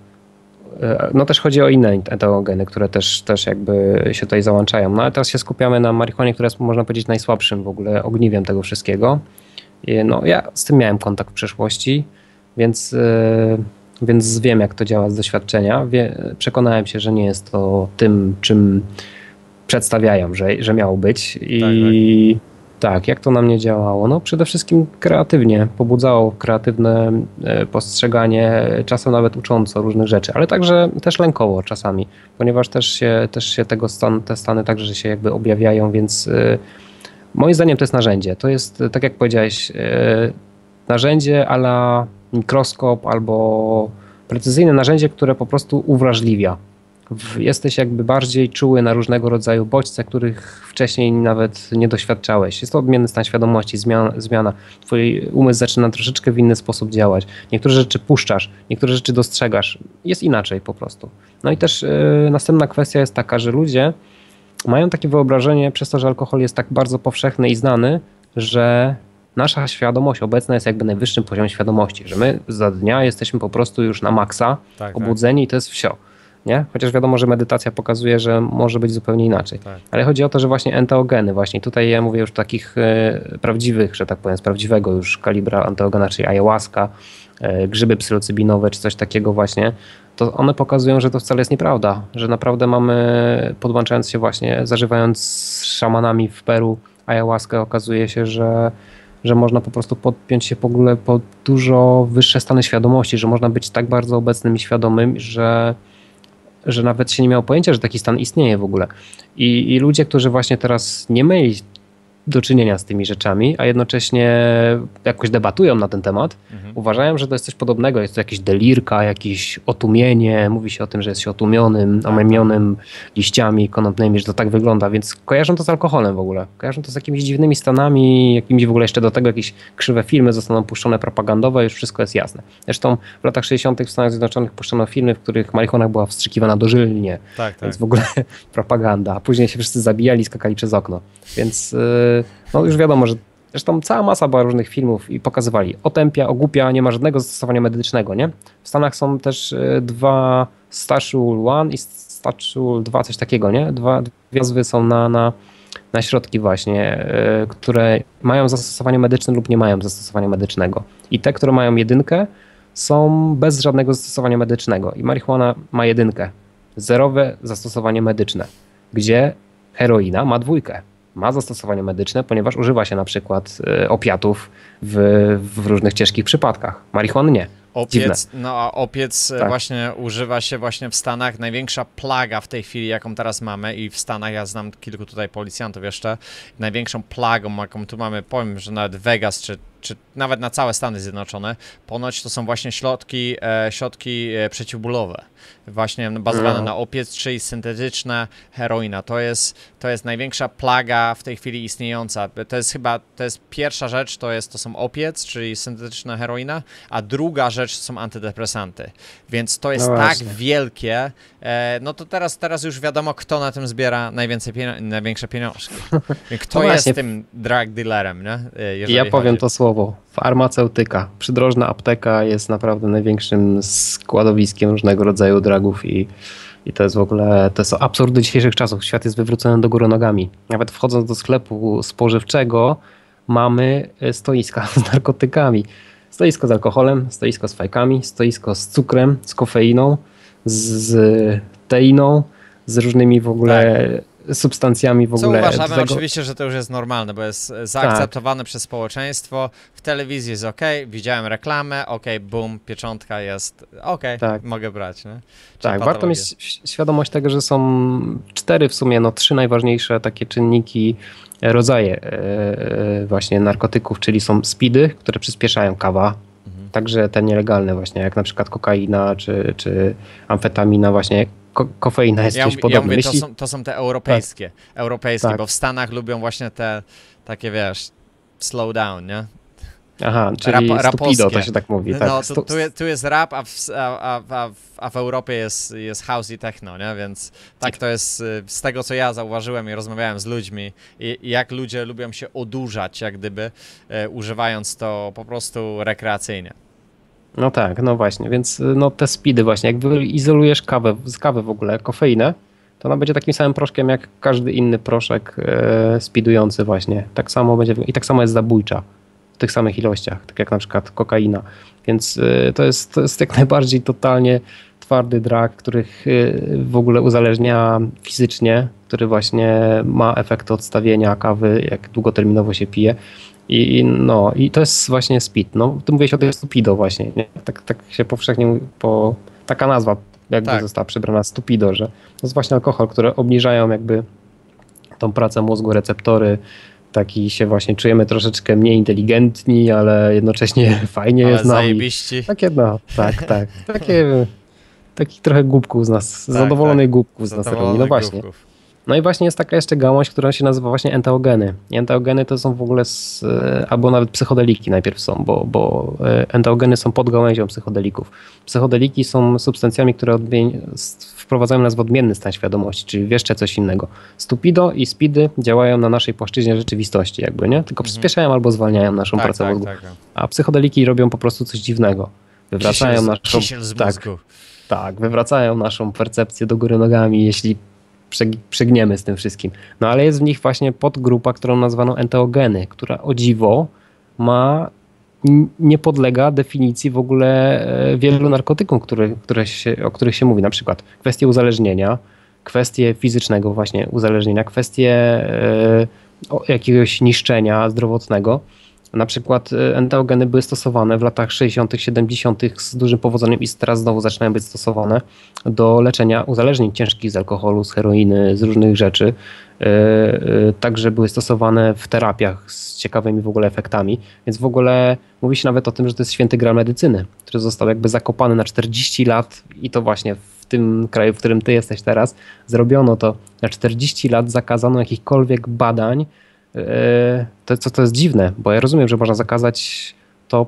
no też chodzi o inne enteogeny, które też, też jakby się tutaj załączają. No ale teraz się skupiamy na marihuanie, która jest można powiedzieć najsłabszym w ogóle ogniwiem tego wszystkiego. I no ja z tym miałem kontakt w przeszłości, więc, e, więc wiem jak to działa z doświadczenia. Wie, przekonałem się, że nie jest to tym, czym przedstawiają, że, że miało być i tak, tak. Tak, jak to na mnie działało? No przede wszystkim kreatywnie, pobudzało kreatywne e, postrzeganie, czasem nawet ucząco różnych rzeczy, ale także też lękowo czasami, ponieważ też się, też się tego stan, te stany także się jakby objawiają, więc yy, moim zdaniem to jest narzędzie. To jest, tak jak powiedziałeś, yy, narzędzie ala mikroskop albo precyzyjne narzędzie, które po prostu uwrażliwia jesteś jakby bardziej czuły na różnego rodzaju bodźce, których wcześniej nawet nie doświadczałeś. Jest to odmienny stan świadomości, zmiana, zmiana. Twój umysł zaczyna troszeczkę w inny sposób działać. Niektóre rzeczy puszczasz, niektóre rzeczy dostrzegasz. Jest inaczej po prostu. No i też yy, następna kwestia jest taka, że ludzie mają takie wyobrażenie, przez to, że alkohol jest tak bardzo powszechny i znany, że nasza świadomość obecna jest jakby najwyższym poziomem świadomości, że my za dnia jesteśmy po prostu już na maksa, tak, tak. obudzeni tak. i to jest wsio nie? Chociaż wiadomo, że medytacja pokazuje, że może być zupełnie inaczej. Tak. Ale chodzi o to, że właśnie enteogeny, właśnie tutaj ja mówię już takich e, prawdziwych, że tak powiem, z prawdziwego już kalibra enteogena, czyli ayahuasca, e, grzyby psylocybinowe, czy coś takiego właśnie, to one pokazują, że to wcale jest nieprawda, że naprawdę mamy, podłączając się właśnie, zażywając z szamanami w Peru ayahuaskę, okazuje się, że że można po prostu podpiąć się w ogóle po dużo wyższe stany świadomości, że można być tak bardzo obecnym i świadomym, że że nawet się nie miał pojęcia, że taki stan istnieje w ogóle. I, i ludzie, którzy właśnie teraz nie mieli do czynienia z tymi rzeczami, a jednocześnie jakoś debatują na ten temat, mhm. uważają, że to jest coś podobnego. Jest to jakieś delirka, jakieś otumienie. Mówi się o tym, że jest się otumionym, tak, omemionym tak. liściami konopnymi, że to tak wygląda, więc kojarzą to z alkoholem w ogóle. Kojarzą to z jakimiś dziwnymi stanami, jakimiś w ogóle jeszcze do tego jakieś krzywe filmy zostaną puszczone propagandowe, już wszystko jest jasne. Zresztą w latach 60. w Stanach Zjednoczonych puszczono filmy, w których marihuana była wstrzykiwana dożylnie, tak, tak. więc w ogóle propaganda. A później się wszyscy zabijali, skakali przez okno. Więc... No już wiadomo, że Zresztą cała masa była różnych filmów i pokazywali otępia, ogłupia, nie ma żadnego zastosowania medycznego, nie? W Stanach są też e, dwa Stashul 1 i Stashul 2, coś takiego, nie? Dwa, dwie nazwy są na, na, na środki właśnie, e, które mają zastosowanie medyczne lub nie mają zastosowania medycznego. I te, które mają jedynkę, są bez żadnego zastosowania medycznego. I marihuana ma jedynkę. Zerowe zastosowanie medyczne, gdzie heroina ma dwójkę ma zastosowanie medyczne, ponieważ używa się na przykład e, opiatów w, w różnych ciężkich przypadkach. Marihuany nie. Opiec, no a opiec tak. właśnie używa się właśnie w Stanach. Największa plaga w tej chwili, jaką teraz mamy i w Stanach, ja znam kilku tutaj policjantów jeszcze, największą plagą, jaką tu mamy, powiem, że nawet Vegas czy czy nawet na całe Stany Zjednoczone, ponoć to są właśnie środki, e, środki e, przeciwbólowe, właśnie bazowane no. na opiec, czyli syntetyczna heroina. To jest, to jest największa plaga w tej chwili istniejąca. To jest chyba, to jest pierwsza rzecz, to jest, to są opiec, czyli syntetyczna heroina, a druga rzecz to są antydepresanty. Więc to jest no tak wielkie, e, no to teraz, teraz już wiadomo, kto na tym zbiera najwięcej pienio największe pieniążki. Kto no jest tym drug dealerem, nie? Jeżeli ja powiem to słowo słowo. Farmaceutyka. Przydrożna apteka jest naprawdę największym składowiskiem różnego rodzaju dragów i, i to jest w ogóle, to są absurdy dzisiejszych czasów. Świat jest wywrócony do góry nogami. Nawet wchodząc do sklepu spożywczego mamy e, stoiska z narkotykami. Stoisko z alkoholem, stoisko z fajkami, stoisko z cukrem, z kofeiną, z, teiną, z różnymi w ogóle tak substancjami w ogóle. Co uważamy tego... oczywiście, że to już jest normalne, bo jest zaakceptowane tak. przez społeczeństwo. W telewizji jest ok, widziałem reklamę, ok, boom, pieczątka jest ok, tak. mogę brać. Nie? tak, warto mieć świadomość tego, że są cztery w sumie, no trzy najważniejsze takie czynniki, e, rodzaje e, e, właśnie narkotyków, czyli są speedy, które przyspieszają kawa, mhm. także te nielegalne właśnie, jak na przykład kokaina czy, czy amfetamina właśnie, ko kofeina jest ja, czymś podobnym. Ja mówię, to, są, to są te europejskie, tak. europejskie, tak. bo w Stanach lubią właśnie te takie, wiesz, slow down, nie? Aha, czyli rap, stupido, to się tak mówi. Tak? No, tu, tu, jest, tu jest rap, a w, a, a, a w Europie jest, jest house i techno, nie? Więc tak to jest y, z tego, co ja zauważyłem i rozmawiałem z ludźmi i, i jak ludzie lubią się odurzać, jak gdyby, e, używając to po prostu rekreacyjnie. No tak, no właśnie, więc no te speedy właśnie, jak izolujesz kawę, z kawy w ogóle, kofeinę, to ona będzie takim samym proszkiem jak każdy inny proszek e, speedujący właśnie. Tak samo będzie i tak samo jest zabójcza w tych samych ilościach, tak jak na przykład kokaina. Więc e, to, jest, to jest jak najbardziej totalnie twardy drag, których w ogóle uzależnia fizycznie, który właśnie ma efekt odstawienia kawy, jak długoterminowo się pije. I, no, i to jest właśnie speed. No, ty mówiłeś o tej stupido właśnie, nie? Tak, tak się powszechnie, po, taka nazwa jakby tak. została przybrana, stupido, że to jest właśnie alkohol, które obniżają jakby tą pracę mózgu, receptory, taki się właśnie czujemy troszeczkę mniej inteligentni, ale jednocześnie fajnie ale jest zajebiści. Takie no, tak, tak. Takie, taki trochę głupków z nas, tak, zadowolonych tak. głupków z nas. No właśnie. Głupków. No i właśnie jest taka jeszcze gałąź, która się nazywa właśnie enteogeny. Enteogeny to są w ogóle, z, e, albo nawet psychodeliki najpierw są, bo, bo e, enteogeny są podgałęzią psychodelików. Psychodeliki są substancjami, które wprowadzają nas w odmienny stan świadomości, czyli jeszcze coś innego. Stupido i speedy działają na naszej płaszczyźnie rzeczywistości jakby, nie? Tylko mhm. przyspieszają albo zwalniają naszą tak, pracę tak, mózgu. Tak, tak. A psychodeliki robią po prostu coś dziwnego. Wywracają naszą... tak, tak, wywracają naszą percepcję do góry nogami, jeśli przegniemy z tym wszystkim. No ale jest w nich właśnie podgrupa, którą nazwano enteogeny, która o dziwo ma nie podlega definicji w ogóle e, wielu narkotyków, które, które się, o których się mówi, na przykład kwestie uzależnienia, kwestie fizycznego właśnie uzależnienia, kwestie e, jakiegoś niszczenia zdrowotnego. Na przykład e, enteogeny były stosowane w latach 60., 70. z dużym powodzeniem i teraz znowu zaczynają być stosowane do leczenia uzależnień ciężkich z alkoholu, z heroiny, z różnych rzeczy. E, e, także były stosowane w terapiach z ciekawymi w ogóle efektami. Więc w ogóle mówi się nawet o tym, że to jest święty gra medycyny, który został jakby zakopany na 40 lat i to właśnie w tym kraju, w którym ty jesteś teraz, zrobiono to. Na 40 lat zakazano jakichkolwiek badań, to, co to jest dziwne, bo ja rozumiem, że można zakazać to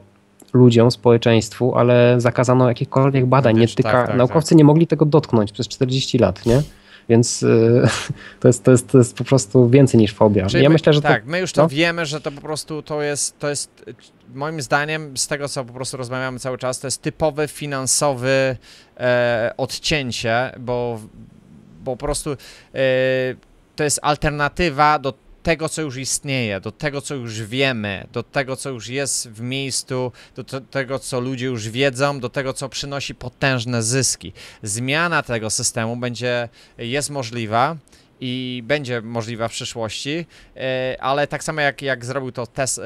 ludziom, społeczeństwu, ale zakazano jakichkolwiek badań. Nie tyka, tak, tak, naukowcy tak. nie mogli tego dotknąć przez 40 lat, nie? Więc e, to jest, to, jest, to jest po prostu więcej niż fobia. Czyli ja my, myślę, że tak, to, my już to no? wiemy, że to po prostu to jest, to jest moim zdaniem, z tego co po prostu rozmawiamy cały czas, to jest typowe finansowe e, odcięcie, bo, bo po prostu e, to jest alternatywa do tego, co już istnieje, do tego, co już wiemy, do tego, co już jest w miejscu, do te, tego, co ludzie już wiedzą, do tego, co przynosi potężne zyski. Zmiana tego systemu będzie, jest możliwa i będzie możliwa w przyszłości, e, ale tak samo jak, jak zrobił to tes, e,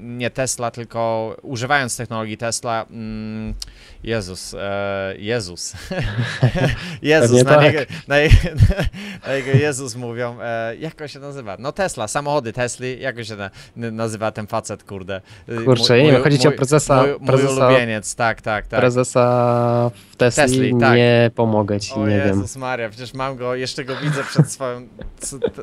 nie Tesla, tylko używając technologii Tesla, mm, Jezus, e, Jezus, Jezus, na, tak. niego, na, na jego Jezus mówią, jak on się nazywa? No Tesla, samochody Tesli, jak się na, nazywa ten facet, kurde? Kurczę, mój, nie wiem, chodzi ci o prezesa, mój, prezesa, mój ulubieniec, tak, tak, tak. Prezesa w Tesli, Tesli tak. nie pomogę ci, o nie Jezus wiem. Jezus Maria, przecież mam go, jeszcze go widzę przed swoją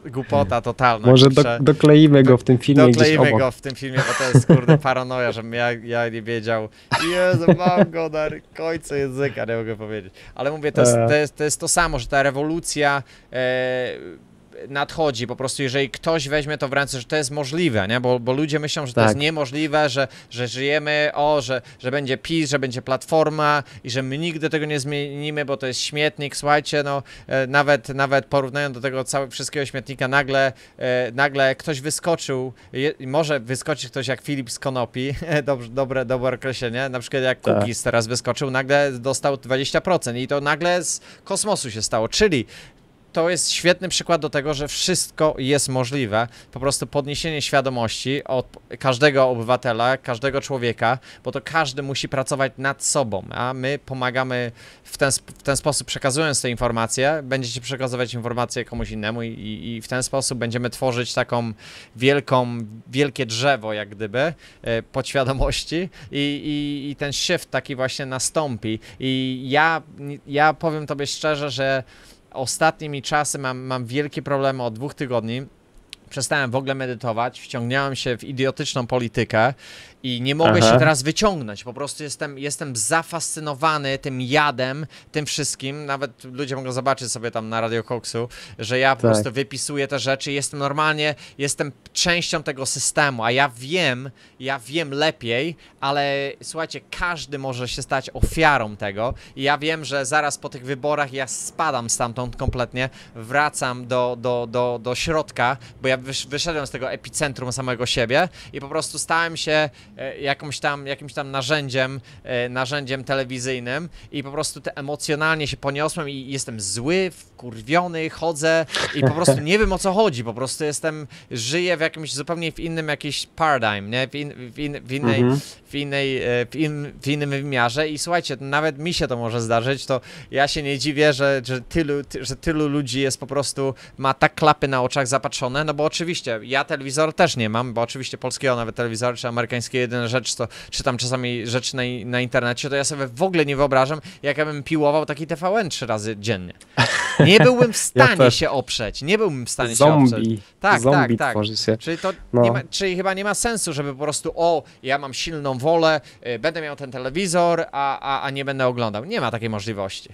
głupota totalna. Może do, dokleimy go w tym filmie Dokleimy go w tym filmie, bo to jest kurde paranoja, żebym ja, ja nie wiedział. Jezu, mam go na końcu języka, nie mogę powiedzieć. Ale mówię, to jest to, jest, to, jest to samo, że ta rewolucja... E, nadchodzi po prostu, jeżeli ktoś weźmie to w ręce, że to jest możliwe, nie? Bo, bo ludzie myślą, że to jest tak. niemożliwe, że, że żyjemy, o, że, że będzie PiS, że będzie Platforma i że my nigdy tego nie zmienimy, bo to jest śmietnik, słuchajcie, no e, nawet, nawet porównując do tego całego wszystkiego śmietnika, nagle, e, nagle ktoś wyskoczył, je, może wyskoczyć ktoś jak Filip z Konopi, dobrze, dobre, dobre określenie, na przykład jak tak. Teraz wyskoczył, nagle dostał 20% i to nagle z kosmosu się stało, czyli to jest świetny przykład do tego, że wszystko jest możliwe. Po prostu podniesienie świadomości od każdego obywatela, każdego człowieka, bo to każdy musi pracować nad sobą, a my pomagamy w ten, w ten sposób, przekazując te informacje, będziecie przekazywać informacje komuś innemu i, i w ten sposób będziemy tworzyć taką wielką, wielkie drzewo, jak gdyby, e, podświadomości i, i, ten shift taki właśnie nastąpi. I ja, ja powiem tobie szczerze, że ostatnimi czasy mam, mam wielkie problemy od dwóch tygodni. Przestałem w ogóle medytować, wciągnąłem się w idiotyczną politykę i nie mogę Aha. się teraz wyciągnąć. Po prostu jestem, jestem zafascynowany tym jadem, tym wszystkim. Nawet ludzie mogą zobaczyć sobie tam na Radio Koksu, że ja po tak. prostu wypisuję te rzeczy. Jestem normalnie, jestem częścią tego systemu, a ja wiem, ja wiem lepiej, ale słuchajcie, każdy może się stać ofiarą tego. I ja wiem, że zaraz po tych wyborach ja spadam stamtąd kompletnie, wracam do, do, do, do środka, bo ja wyszedłem z tego epicentrum samego siebie i po prostu stałem się jakąś tam, jakimś tam narzędziem, e, narzędziem telewizyjnym i po prostu te emocjonalnie się poniosłem i jestem zły, wkurwiony, chodzę i po prostu nie wiem o co chodzi, po prostu jestem, żyję w jakimś zupełnie w innym jakiś paradigm, nie? W, in, w, in, w innej, mhm. w, innej e, w, in, w innym wymiarze i słuchajcie, nawet mi się to może zdarzyć, to ja się nie dziwię, że, że, tylu, ty, że tylu ludzi jest po prostu, ma tak klapy na oczach zapatrzone, no bo oczywiście, ja telewizor też nie mam, bo oczywiście polskiego nawet telewizora, czy amerykańskiego jedyna rzecz, to czytam czasami rzeczy na, na internecie, to ja sobie w ogóle nie wyobrażam, jak ja bym piłował taki TVN trzy razy dziennie. Nie byłbym w stanie ja się oprzeć, nie byłbym w stanie zombie. się oprzeć. Tak, zombie tak, tak. Się. Czyli to no. ma, czyli chyba nie ma sensu, żeby po prostu o, ja mam silną wolę, y, będę miał ten telewizor, a, a, a nie będę oglądał. Nie ma takiej możliwości.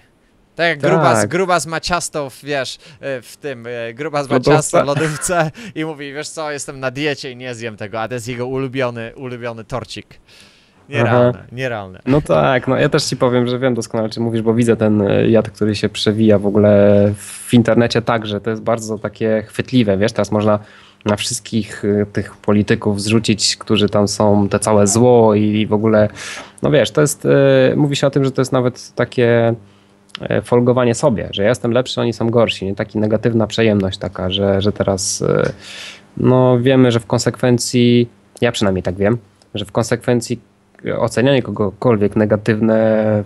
Tak jak tak. Grubas, Grubas ma ciasto, wiesz, y, w tym, y, Grubas ma ciasto w lodówce i mówi, wiesz co, jestem na diecie i nie zjem tego, a to jest jego ulubiony, ulubiony torcik. Nierealne, Aha. nierealne. No tak, no ja też ci powiem, że wiem doskonale, czy mówisz, bo widzę ten e, jad, który się przewija w ogóle w internecie także. To jest bardzo takie chwytliwe, wiesz, teraz można na wszystkich e, tych polityków zrzucić, którzy tam są, te całe zło i w ogóle, no wiesz, to jest, e, mówi się o tym, że to jest nawet takie folgowanie sobie, że ja jestem lepszy, oni są gorsi, nie? Taki negatywna przejemność taka, że, że teraz no wiemy, że w konsekwencji, ja przynajmniej tak wiem, że w konsekwencji ocenianie kogokolwiek negatywne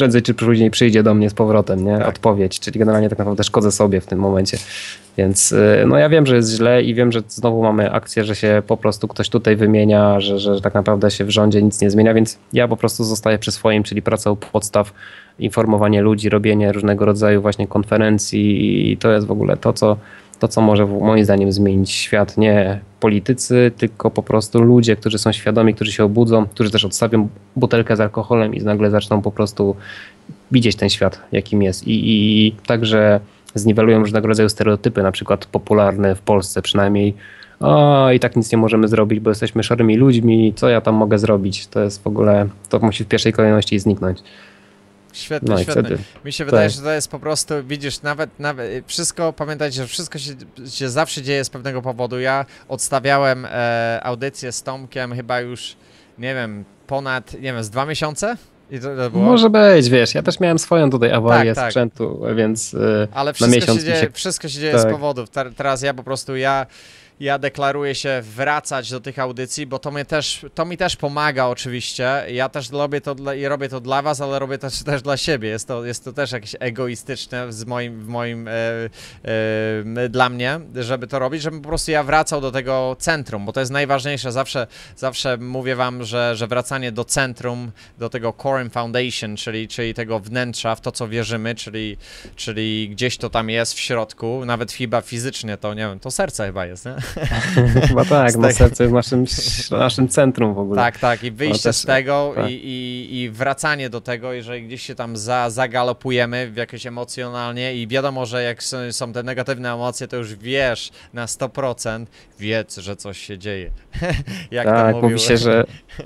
prędzej czy później przyjdzie do mnie z powrotem, nie? Tak. Odpowiedź, czyli generalnie tak naprawdę szkodzę sobie w tym momencie. Więc y, no ja wiem, że jest źle i wiem, że znowu mamy akcję, że się po prostu ktoś tutaj wymienia, że, że tak naprawdę się w rządzie nic nie zmienia, więc ja po prostu zostaję przy swoim, czyli praca u podstaw, informowanie ludzi, robienie różnego rodzaju właśnie konferencji i to jest w ogóle to, co to, co może moim zdaniem zmienić świat. Nie politycy, tylko po prostu ludzie, którzy są świadomi, którzy się obudzą, którzy też odstawią butelkę z alkoholem i nagle zaczną po prostu widzieć ten świat, jakim jest. I, i, i także zniwelują różnego rodzaju stereotypy, na przykład popularne w Polsce przynajmniej. O, i tak nic nie możemy zrobić, bo jesteśmy szarymi ludźmi, co ja tam mogę zrobić? To jest w ogóle, to musi w pierwszej kolejności zniknąć. Świetne, no świetne. Mi się wydaje, tak. że to jest po prostu, widzisz, nawet, nawet wszystko, pamiętajcie, że wszystko się, się zawsze dzieje z pewnego powodu. Ja odstawiałem e, audycję z Tomkiem chyba już, nie wiem, ponad, nie wiem, z dwa miesiące? Może być, wiesz, ja też miałem swoją tutaj awarię Tak, tak. sprzętu, więc y, Ale na wszystko miesiąc się, dzieje, się... wszystko się dzieje tak. z powodów. Ter- Teraz ja po prostu, ja, ja deklaruję się wracać do tych audycji, bo to, mnie też, to mi też pomaga oczywiście. Ja też robię to dla, i robię to dla was, ale robię to też dla siebie. Jest to, jest to też jakieś egoistyczne z moim, w moim, e, e, dla mnie, żeby to robić, żebym po prostu ja wracał do tego centrum, bo to jest najważniejsze. Zawsze, zawsze mówię wam, że, że wracanie do centrum, do tego Quorum Foundation, czyli, czyli tego wnętrza, w to co wierzymy, czyli, czyli gdzieś to tam jest w środku, nawet chyba fizycznie to, nie wiem, to serce chyba jest, nie? Chyba tak, tego- serce jest naszym, naszym centrum w ogóle. Tak, tak, i wyjście też- z tego tak. i, i, i wracanie do tego, jeżeli gdzieś się tam za, zagalopujemy w jakieś emocjonalnie i wiadomo, że jak są, są te negatywne emocje, to już wiesz na 100%, wiedz, że coś się dzieje. jak tak, mówi się, że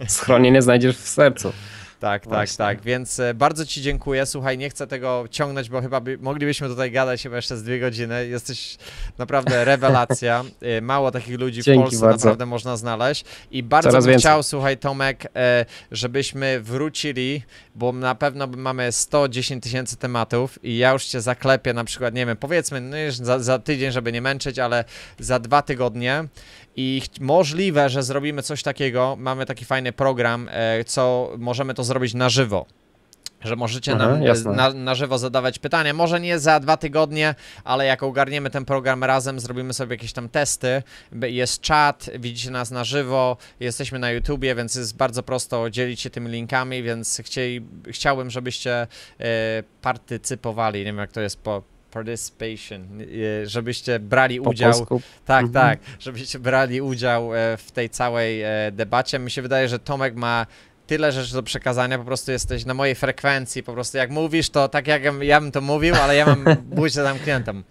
schronienie znajdziesz w sercu. Tak, tak, Właśnie. tak. Więc e, bardzo Ci dziękuję. Słuchaj, nie chcę tego ciągnąć, bo chyba by, moglibyśmy tutaj gadać chyba jeszcze z dwie godziny. Jesteś naprawdę rewelacja. E, Mało takich ludzi w Dzięki Polsce bardzo. naprawdę można znaleźć. I bardzo Coraz bym więcej. chciał, słuchaj, Tomek, e, żebyśmy wrócili, bo na pewno mamy 110 tysięcy tematów i ja już Cię zaklepię na przykład, nie wiem, powiedzmy, no już za, za tydzień, żeby nie męczyć, ale za dwa tygodnie. I możliwe, że zrobimy coś takiego. Mamy taki fajny program, e, co możemy to zrobić na żywo. Że możecie Aha, nam e, jasne. na, na żywo zadawać pytania. Może nie za dwa tygodnie, ale jak ogarniemy ten program razem, zrobimy sobie jakieś tam testy. Jest czat, widzicie nas na żywo, jesteśmy na YouTubie, więc jest bardzo prosto dzielić się tymi linkami, więc chcieli, chciałbym, żebyście e, partycypowali. Nie wiem, jak to jest po participation, e, żebyście brali Po udział. polsku. Tak, Mhm. tak, żebyście brali udział e, w tej całej e, debacie. Mi się wydaje, że Tomek ma tyle rzeczy do przekazania, po prostu jesteś na mojej frekwencji, po prostu jak mówisz, to tak jak ja bym to mówił, ale ja mam buzię zamkniętą.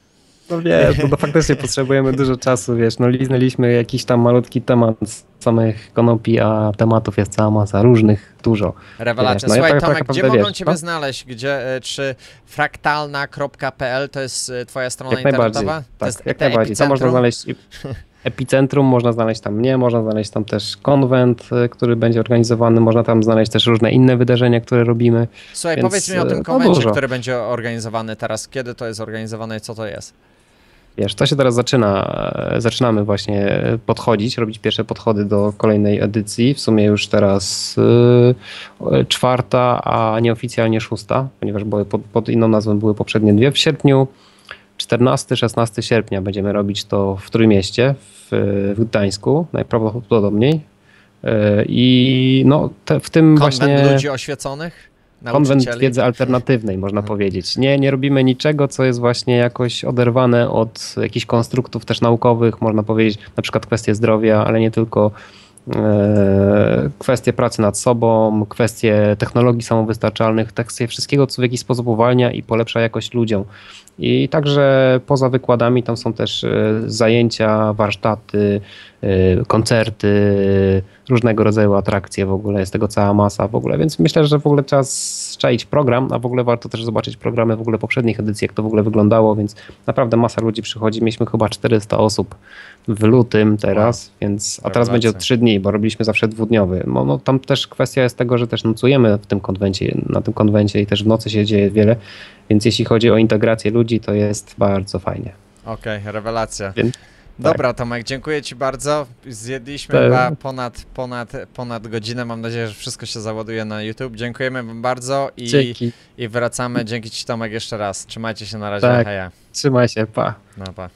No wiesz, no to faktycznie potrzebujemy dużo czasu, wiesz, no liznęliśmy jakiś tam malutki temat z samych konopi, a tematów jest cała masa, różnych, dużo. Rewelacja. No ja Słuchaj, tak- tak Tomek, gdzie naprawdę mogą wiesz, Ciebie no? znaleźć? Gdzie, e, czy fraktalna.pl to jest e, Twoja strona Jak najbardziej, internetowa? to tak, jest jak najbardziej. Co można znaleźć? Epicentrum, można znaleźć tam mnie, można znaleźć tam też konwent, y, który będzie organizowany, można tam znaleźć też różne inne wydarzenia, które robimy. Słuchaj, Więc, powiedz mi o e, tym no konwencie, dużo. który będzie organizowany teraz. Kiedy to jest organizowane i co to jest? Wiesz, to się teraz zaczyna, e, zaczynamy właśnie podchodzić, robić pierwsze podchody do kolejnej edycji. W sumie już teraz y, czwarta, a nieoficjalnie szósta, ponieważ były pod, pod inną nazwą były poprzednie dwie. W sierpniu 14-16 sierpnia będziemy robić to w Trójmieście, w, w Gdańsku, najprawdopodobniej. Y, I no, te, w tym Konwent właśnie... ludzi oświeconych? Konwent wiedzy alternatywnej, można powiedzieć. Nie, nie robimy niczego, co jest właśnie jakoś oderwane od jakichś konstruktów też naukowych, można powiedzieć, na przykład kwestie zdrowia, ale nie tylko. E, kwestie pracy nad sobą, kwestie technologii samowystarczalnych, kwestie wszystkiego, co w jakiś sposób uwalnia i polepsza jakość ludziom. I także poza wykładami tam są też e, zajęcia, warsztaty, e, koncerty, różnego rodzaju atrakcje w ogóle, jest tego cała masa w ogóle, więc myślę, że w ogóle trzeba zczaić program, a w ogóle warto też zobaczyć programy w ogóle poprzednich edycji, jak to w ogóle wyglądało, więc naprawdę masa ludzi przychodzi, mieliśmy chyba 400 osób w lutym teraz, więc, a teraz Rewelacja. będzie 3 dni, bo robiliśmy zawsze dwudniowy. No, no, tam też kwestia jest tego, że też nocujemy w tym konwencie, na tym konwencie i też w nocy się dzieje wiele, więc jeśli chodzi o integrację ludzi, to jest bardzo fajnie. Okej, rewelacja. Więc- Dobra, Tomek, dziękuję Ci bardzo. Zjedliśmy Tak. chyba ponad, ponad, ponad godzinę. Mam nadzieję, że wszystko się załaduje na YouTube. Dziękujemy Wam bardzo i, Dzięki, i wracamy. Dzięki Ci, Tomek, jeszcze raz. Trzymajcie się na razie. Tak. Heja. trzymaj się, pa. No, pa.